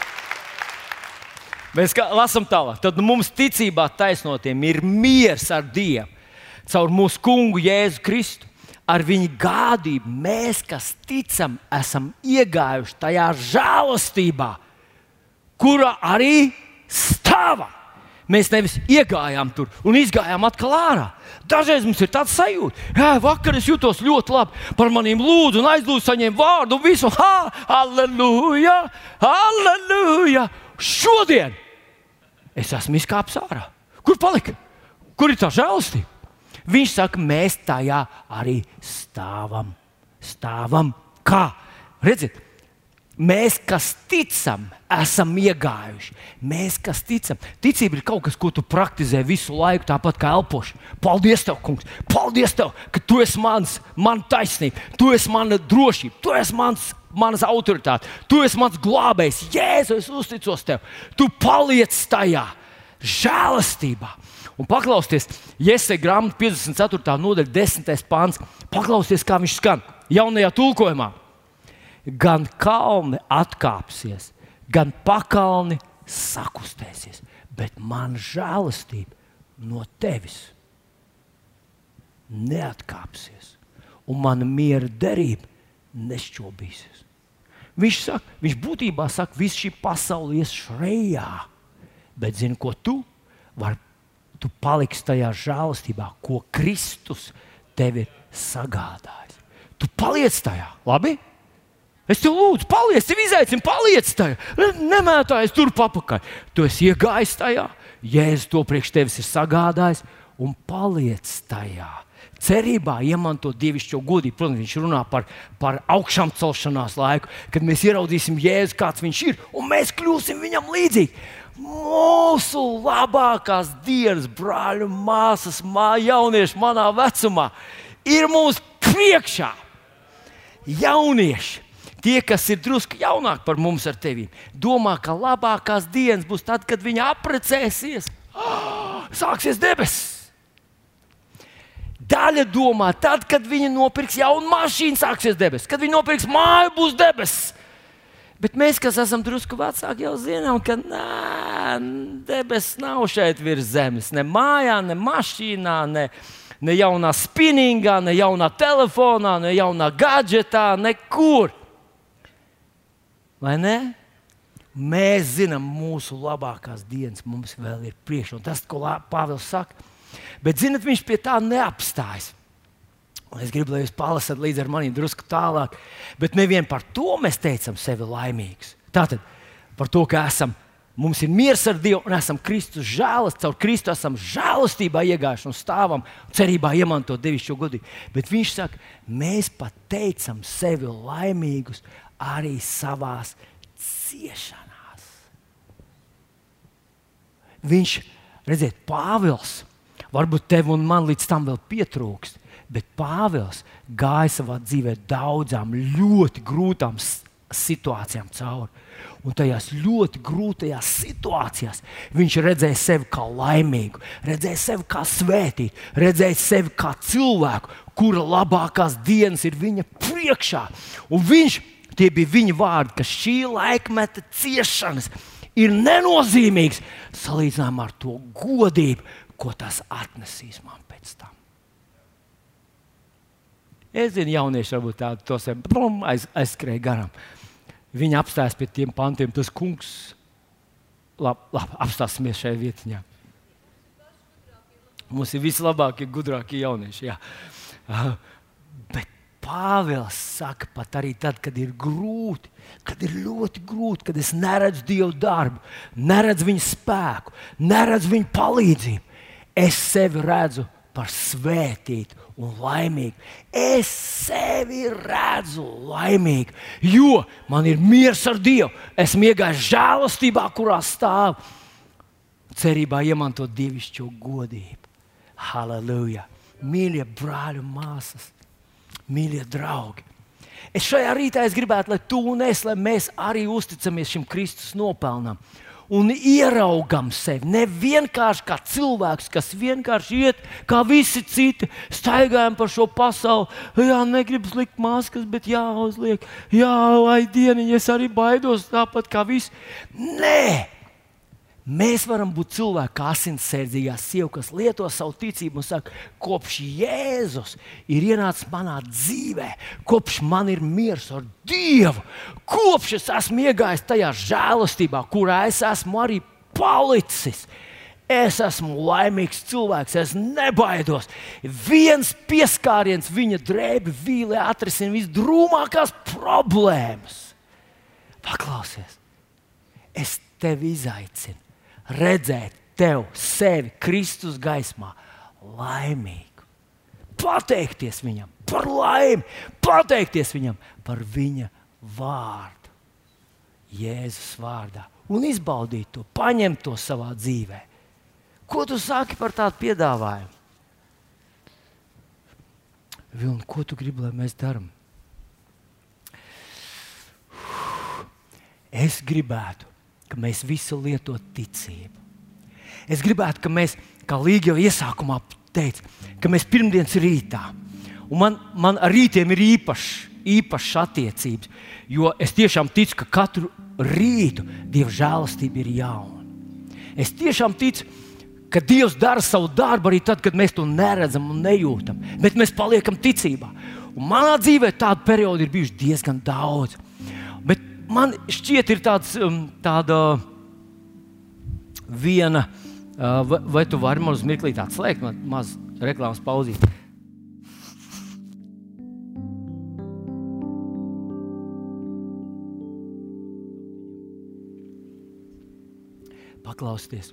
Mēs lasām tālāk. Tad mums ticībā taisnotiem ir miers ar Dievu caur mūsu kungu Jēzu Kristu. Ar viņa gādību mēs, kas ticam, esam iegājuši tajā žēlastībā, kura arī stāvam. Mēs nevis iegājām tur un izgājām atkal ārā. Dažreiz mums ir tāds sajūta, ka vakar es jutos ļoti labi. Par maniem lūdzu, un aizlūdzu, saņēmu vārdu un visu. Ha, aleluja! Aleluja! Šodien es esmu izkāpis ārā. Kur palika? Kur ir tā žēlastība? Viņš saka, mēs tajā arī stāvam. Stāvam kā? Redziet, mēs, kas ticam, esam iegājuši. Mēs, kas ticam, ticība ir kaut kas, ko tu praktizē visu laiku, tāpat kā elpošana. Paldies, tev, kungs! Paldies, tev, ka tu esi mans, man taisnība, tu esi mana drošība, tu esi mans manas autoritāte. Tu esi mans glābējs, Jēzus, es uzticos tev. Tu paliec tajā žēlastībā. Un paklausieties, Jēzus grāmatā 54. nodaļa, 10. pāns. Paklausieties, kā viņš skan jaunajā tulkojumā. Gan kalni atkāpsies, gan pakalni sakustēsies, bet man žēlastība no tevis neatkāpsies, un mana miera derība nešķobīsies. Viņš, saka, viņš būtībā saka, ka viss šī pasaule ies šrejā, bet zini, ko tu vari? Tu paliksi tajā žēlastībā, ko Kristus tev ir sagādājis. Tu paliec tajā, labi? Es tev lūdzu, paliec, tev izaicinu, paliec tajā. Nemētājies tur papakaļ. Tu esi iegājis tajā, Jēzus to priekš tevis ir sagādājis un paliec tajā cerībā iemantot dievišķo godību. Protams, viņš runā par, par augšām celšanās laiku, kad mēs ieraudzīsim Jēzu, kāds viņš ir, un mēs kļūsim viņam līdzīgi. Mūsu labākās dienas, brāļi, māsas, mā, jaunieši manā vecumā, ir mūsu priekšā. Jaunieši, tie, kas ir drusku jaunāki par mums ar tevi, domā, ka labākās dienas būs tad, kad viņi apprecēsies. Sāksies debesis! Daļa domā, tad, kad viņi nopirks jaunu mašīnu, sāksies debesis. Kad viņi nopirks māju, būs debesis. Bet mēs, kas esam drusku vecāki, jau zinām, ka nē, debesis nav šeit virs zemes. Ne mājā, ne mašīnā, ne, ne jaunā spinningā, ne jaunā telefonā, ne jaunā gadgetā, nekur. Vai ne? Mēs zinām, mūsu labākās dienas mums vēl ir priekšā. Tas, ko Pāvils saka, Bet, zinot, viņš pie tā neapstājas. Un es gribu, lai jūs palasat līdzi ar maniem drusku tālāk. Bet nevien par to mēs teicam sevi laimīgus. Tātad par to, ka esam, mums ir miers ar Dievu un esam Kristus žēlas, caur Kristu esam žēlastībā iegājuši un stāvam cerībā iemantot devišķo godību. Bet viņš saka, mēs pat teicam sevi laimīgus arī savās ciešanās. Viņš, redziet, Pāvils Varbūt tev un man līdz tam vēl pietrūkst. Bet Pāvils gāja savā dzīvē daudzām ļoti grūtām situācijām cauri. Un tajās ļoti grūtajās situācijās viņš redzēja sevi kā laimīgu, redzēja sevi kā svētītu, redzēja sevi kā cilvēku, kura labākās dienas ir viņa priekšā. Un viņš, tie bija viņa vārdi, ka šī laikmeta ciešanas ir nenozīmīgas salīdzinājumā ar to godību, ko tas atnesīs man pēc tam. Es zinu, jaunieši varbūt tādu to sev aiz, aizskrēja garām. Viņi apstājas pie tiem pantiem. Tas kungs, labi, lab, apstāsimies šajā vietā. Mums ir vislabākie, gudrākie jaunieši. Jā. Pāvils saka, pat arī tad, kad ir grūti, kad ir ļoti grūti, kad es neredzu Dieva darbu, neredzu viņa spēku, neredzu viņa palīdzību es sevi redzu par svētītu un laimīgu. Es sevi redzu laimīgu, jo man ir miers ar Dievu. Esmu iegājis žēlastībā, kurā stāv cerībā iemantot dievišķo godību. Halleluja! Mīļie brāļi un māsas, mīļie draugi! Es šajā rītā es gribētu, lai tu un es, lai mēs arī uzticamies šim Kristus nopelnam un ieraugam sevi. Ne vienkārši kā cilvēks, kas vienkārši iet kā visi citi, staigājam pa šo pasauli. Jā, negribas likt maskas, bet jāuzliek. Jā, lai dieniņa, es arī baidos tāpat kā visi. Nē! Mēs varam būt cilvēki, kā asinsērdzīgā sieva, kas lieto savu ticību un saka, kopš Jēzus ir ienācis manā dzīvē, kopš man ir miers ar Dievu, kopš es esmu iegājis tajā žēlastībā, kurā es esmu arī palicis. Es esmu laimīgs cilvēks, es nebaidos. Viens pieskāriens viņa drēbi vīlē atrisina visdrūmākās problēmas. Paklausies, es tevi izaicinu redzēt tevi, sevi Kristus gaismā, laimīgu. Pateikties viņam par laimi, pateikties viņam par viņa vārdu, Jēzus vārdā, un izbaudīt to, paņemt to savā dzīvē. Ko tu saki par tādu piedāvājumu? Vilni, ko tu gribi, lai mēs darām? Es gribētu, ka mēs visi lietot ticību. Es gribētu, ka mēs, kā Līga jau iesākumā teica, ka mēs pirmdienas rītā, un man, man ar rītiem ir īpašs, īpašs attiecības, jo es tiešām ticu, ka katru rītu Dieva žēlastība ir jauna. Es tiešām ticu, ka Dievs dara savu darbu arī tad, kad mēs to neredzam un nejūtam, bet mēs paliekam ticībā. Un manā dzīvē tādu periodu ir bijuši diezgan daudz. Man šķiet, ir tāds, um, tāda viena, uh, vai, vai tu vari man uz mirkli atslēgt, man maz reklāmas pauzīt. Paklausieties!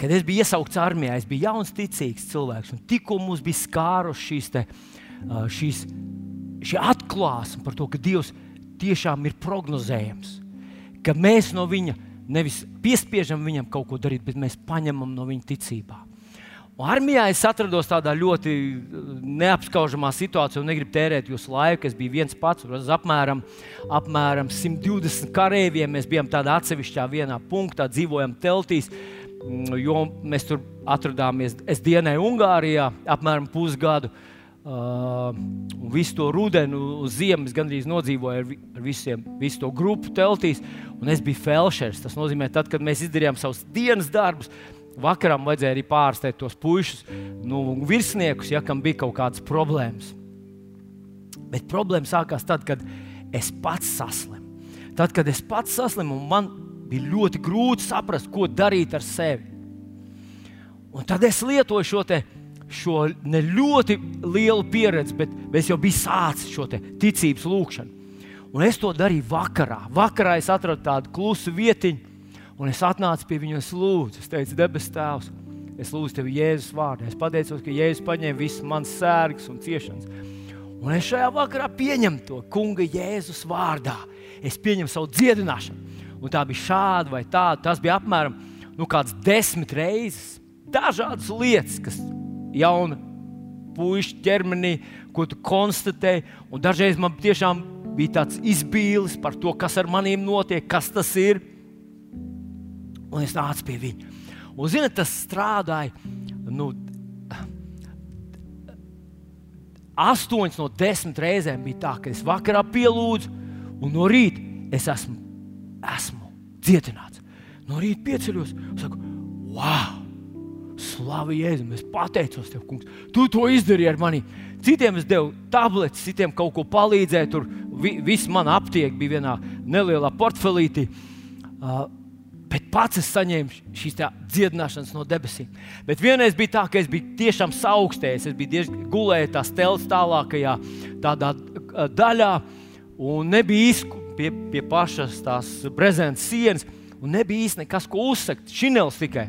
Kad es biju iesaukts armijā, es biju jauns, ticīgs cilvēks. Tikko mums bija skārušas šīs, te, uh, šīs atklāsmes par to, ka Dievs tiešām ir prognozējams. Ka mēs no viņa nevis piespiežam viņam kaut ko darīt, bet mēs paņemam no viņa ticībā. Un armijā es atrados tādā ļoti uh, neapskaužamā situācijā, un negribu tērēt jūsu laiku. Es biju viens pats, uz apmēram, apmēram 120 kareiviem. Mēs bijām tādā atsevišķā vienā punktā, dzīvojam teltīs, mm, jo mēs tur atrodāmies. Es dienēju Ungārijā apmēram pusgadu. Uh, Uh, visu to rudenu, ziemas gandrīz nodzīvoju ar, ar visiem, visu to grupu teltīs. Es biju felšers. Tas nozīmē, tad, kad mēs izdarījām savus dienas darbus, vakaram vajadzēja arī pārsteigt tos puikas, nu, virsniekus, ja kam bija kaut kādas problēmas. Bet problēma sākās tad, kad es pats saslimu. Tad, kad es pats saslimu, man bija ļoti grūti saprast, ko darīt ar sevi. Un tad es lietoju šo te šo ne ļoti lielu pieredzi, bet es jau biju sācis šo ticības lūgšanu. Un es to darīju vakarā. Vakarā es atradu tādu klusu vietiņu, un es atnācu pie viņas lūdzu. Es teicu, debes Tēvs, es lūdzu Tevi Jēzus vārdā. Es pateicos, ka Jēzus paņēma visas manas sērgas un ciešanas. Un es šajā vakarā pieņemu to kunga Jēzus vārdā. Es pieņemu savu dziedināšanu. Un tā bija šāda vai tāda. Tas bija apmēram nu, desmit reizes. Dažādas lietas, kas jauna puikas ķermenī, ko tu konstatēji. Dažreiz man tiešām bija tāds izbīlis par to, kas ar maniem notiek, kas tas ir. Un es nācu pie viņa. Un, ziniet, tas strādāja. Nu, Astoņas no desmit reizēm bija tā, ka es vakarā pielūdzu, un no rīta es esmu, esmu dziedināts. No rīta pieceļos un saku, wow! Slavu Jēzum, es pateicos tev, kungs. Tu to izdarīji ar mani. Citiem es devu tabletes, citiem kaut ko palīdzēju. Tur vi, viss man aptiek bija vienā nelielā portfelītī. Uh, Bet pats es saņēmu šīs dziedināšanas no debesīm. Bet vienreiz bija tā, ka es biju tiešām augstējis. Es biju diezgan gulējis tās telpas tālākajā daļā, un nebija īsti pie, pie pašas tās brezentes sienas, un nebija īsti nekas, ko uzsakt. Šinels tikai.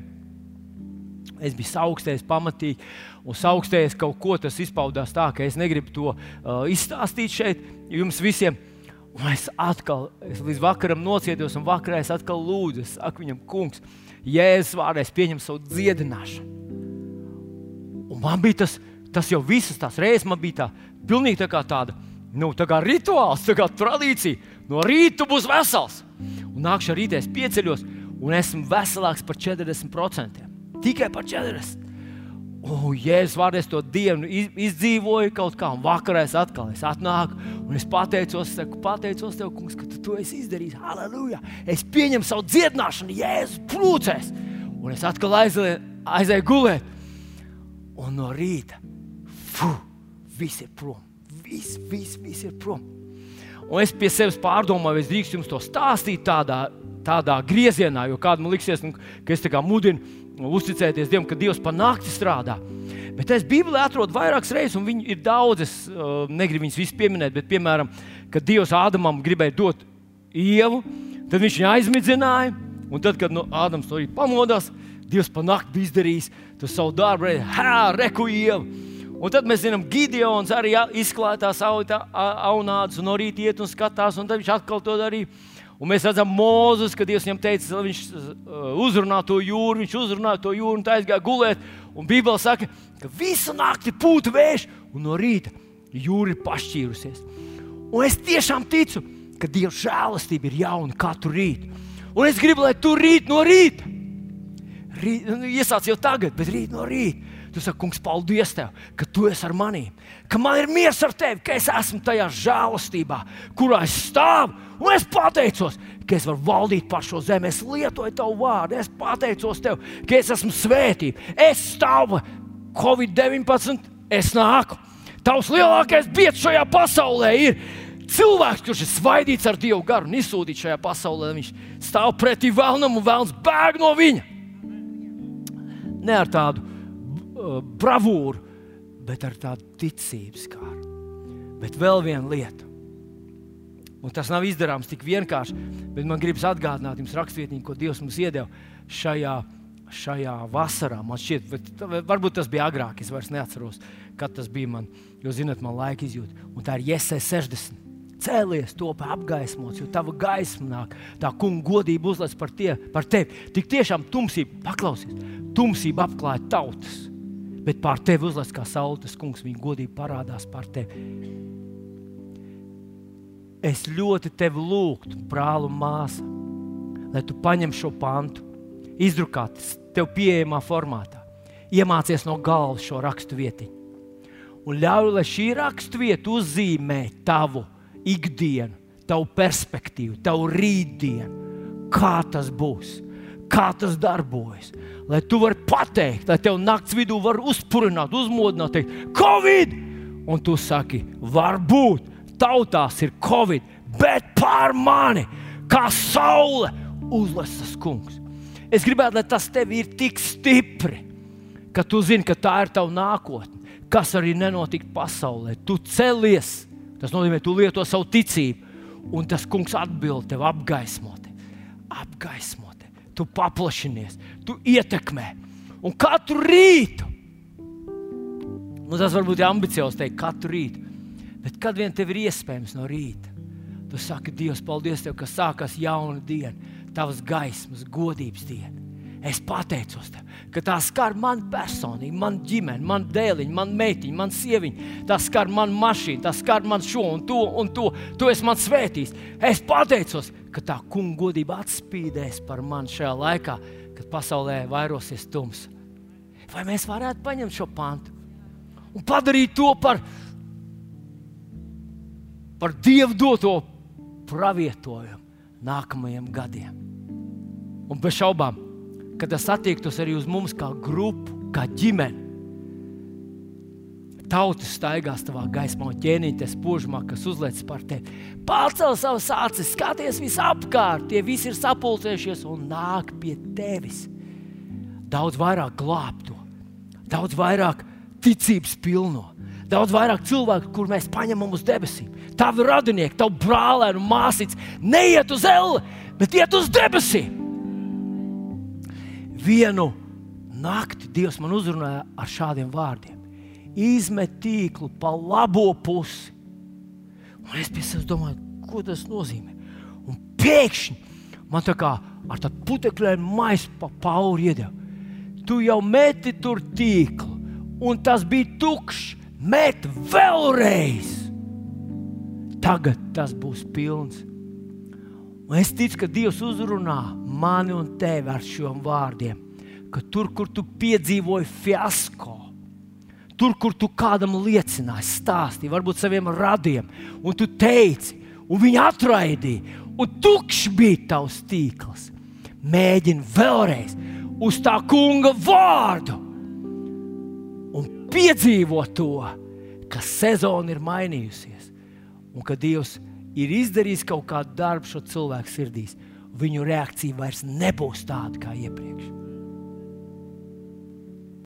Es biju augstējis pamatīgi, un augstējis kaut ko tas izpaudās tā, ka es negribu to uh, izstāstīt šeit jums visiem. Un es atkal, es līdz vakaram nocietos, un vakarā es atkal lūdzu, es saku viņam, kungs, jēzus vārdā, es pieņemu savu dziedināšanu. Un man bija tas, tas jau visas tās reizes, man bija tā, pilnīgi tā kā tāda, nu, tā kā rituāls, tā kā tradīcija. No rīta būs vesels. Un nākšu rītā, es pieceļos, un esmu veselāks par 40%. Tikai par 40%. Oh, Jēzus vārdā es to dienu izdzīvoju kaut kā, un vakarā es atkal es atnāku, un es pateicos, saku, pateicos tev, kungs, ka tu to esi izdarījis. Halleluja! Es pieņemu savu dziedināšanu, Jēzus plūcēs, un es atkal aizēju, aizēju gulēt. Un no rīta, fu, viss ir prom, viss, viss, viss ir prom. Un es pie sevis pārdomāju, es drīkstu jums to stāstīt tādā, tādā griezienā, jo kādam liksies, nu, ka es tā kā mudinu uzticēties Dievam, ka Dievs pa nakti strādā. Bet es Bībelē atrodu vairākas reizes, un viņi ir daudz. Es uh, negribu viņus visus pieminēt, bet, piemēram, kad Dievs Ādamam gribēja dot ievu, tad viņš viņu aizmidzināja. Un tad, kad no nu, Ādams to pamodās, Dievs pa nakti bija izdarījis to savu darbu, hā, reku ievu. Un tad mēs zinām, Gideons arī izklāja tās aunādas, un no rīta iet un skatās, un tad viņš atkal to darīja. Un mēs redzam, Mozus, kad Dievs viņam teica, lai viņš uh, uzrunā to jūru, viņš uzrunāja to jūru un tā aizgāja gulēt. Un Bībelē saka, ka visu nakti pūta vējš, un no rīta jūra ir pašķīrusies. Un es tiešām ticu, ka Dieva žēlastība ir jauna katru rītu. Un es gribu, lai tu rīt no rīta, rīt, nu, iesāc jau tagad, bet rīt no rīta Tu saki, kungs, paldies tev, ka tu esi ar mani, ka man ir miers ar tevi, ka es esmu tajā žēlastībā, kurā es stāvu. Un es pateicos, ka es varu valdīt par šo zemi. Es lietoju tavu vārdu, es pateicos tev, ka es esmu svētība. Es stāvu Covid-19, es nāku. Tavs lielākais biedrs šajā pasaulē ir cilvēks, kurš ir svaidīts ar Dievu garu un izsūtīts šajā pasaulē. Viņš stāv pretī vēlnam un vēlams bēg no viņa. Ne ar tādu bravūru, bet ar tādu ticības kāru. Bet vēl viena lieta. Un tas nav izdarāms tik vienkārši, bet man gribas atgādināt jums rakstvietnību, ko Dievs mums iedeva šajā, šajā vasarā. Man šķiet, varbūt tas bija agrāk, es vairs neatceros, kad tas bija man, jo, zinot, man laika izjūta. Un tā ir Jēzus 60. Cēlies, top apgaismots, jo tava gaisma nāk, tā kunga godība uzlēc par, tie, par tevi. Tik tiešām tumsība, paklausies, tumsība apklāja tautas bet pār tevi uzlēs kā saules kungs, viņa godība parādās pār tevi. Es ļoti tevi lūgtu, brāl un māsa, lai tu paņem šo pantu, izdrukāt tev pieejamā formātā, iemācies no galvas šo rakstu vietiņu. Un ļauj, lai šī raksturvieta uzzīmē tavu ikdienu, tavu perspektīvu, tavu rītdienu, kā tas būs kā tas darbojas. Lai tu vari pateikt, lai tev naktas vidū var uzpurināt, uzmodināt, teikt, Covid! Un tu saki, varbūt tautās ir Covid, bet pār mani, kā saule, uzlasas kungs. Es gribētu, lai tas tev ir tik stipri, ka tu zini, ka tā ir tava nākotne. Kas arī nenotika pasaulē. Tu celies, tas nozīmē, tu lieto savu ticību, un tas kungs atbild tev apgaismot. Apgaismot tu paplašinies, tu ietekmē. Un katru rītu, nu, tas varbūt ir ambiciozs teikt, katru rītu, bet kad vien tev ir iespējams no rīta, tu saki, Dievs, paldies tev, ka sākās jauna diena, tavas gaismas, godības diena. Es pateicos tev, ka tā skar mani personīgi, manu ģimeni, manu dēliņu, manu meitiņu, manu sieviņu. Tā skar manu mašīnu, tā skar man šo un to un to. Tu esi man svētījis. Es pateicos, ka tā kunga godība atspīdēs par mani šajā laikā, kad pasaulē vairosies tums. Vai mēs varētu paņemt šo pantu un padarīt to par, par dievu doto pravietojumu nākamajiem gadiem? Un bez šaubām ka tas attiektos arī uz mums kā grupu, kā ģimeni. Tautas staigās tavā gaismā, un ķēniņš spožumā, kas uzliek par tevi. Pārcel savus acis, skaties visapkārt, tie visi ir sapulcējušies un nāk pie tevis. Daudz vairāk glābto, daudz vairāk ticības pilno, daudz vairāk cilvēku, kur mēs paņemam uz debesīm. Tavi radinieki, tavi brālēni un māsītes neiet uz elli, bet iet uz debesīm vienu nakti Dievs man uzrunāja ar šādiem vārdiem: Izmet tīklu pa labo pusi. Un es pie sevis domāju, ko tas nozīmē. Un pēkšņi man tā kā ar tādu putekļiem maisu pa pauri iedeva. Tu jau meti tur tīklu, un tas bija tukšs. Met vēlreiz! Tagad tas būs pilns. Un es ticu, ka Dievs uzrunā mani un tevi ar šiem vārdiem. Ka tur, kur tu piedzīvoji fiasko, tur, kur tu kādam liecināji, stāstīji, varbūt saviem radiem, un tu teici, un viņi atraidīja, un tukšs bija tavs tīkls. Mēģini vēlreiz uz tā kunga vārdu un piedzīvo to, ka sezona ir mainījusies un ka Dievs ir izdarījis kaut kādu darbu šo cilvēku sirdīs. Viņu reakcija vairs nebūs tāda kā iepriekš.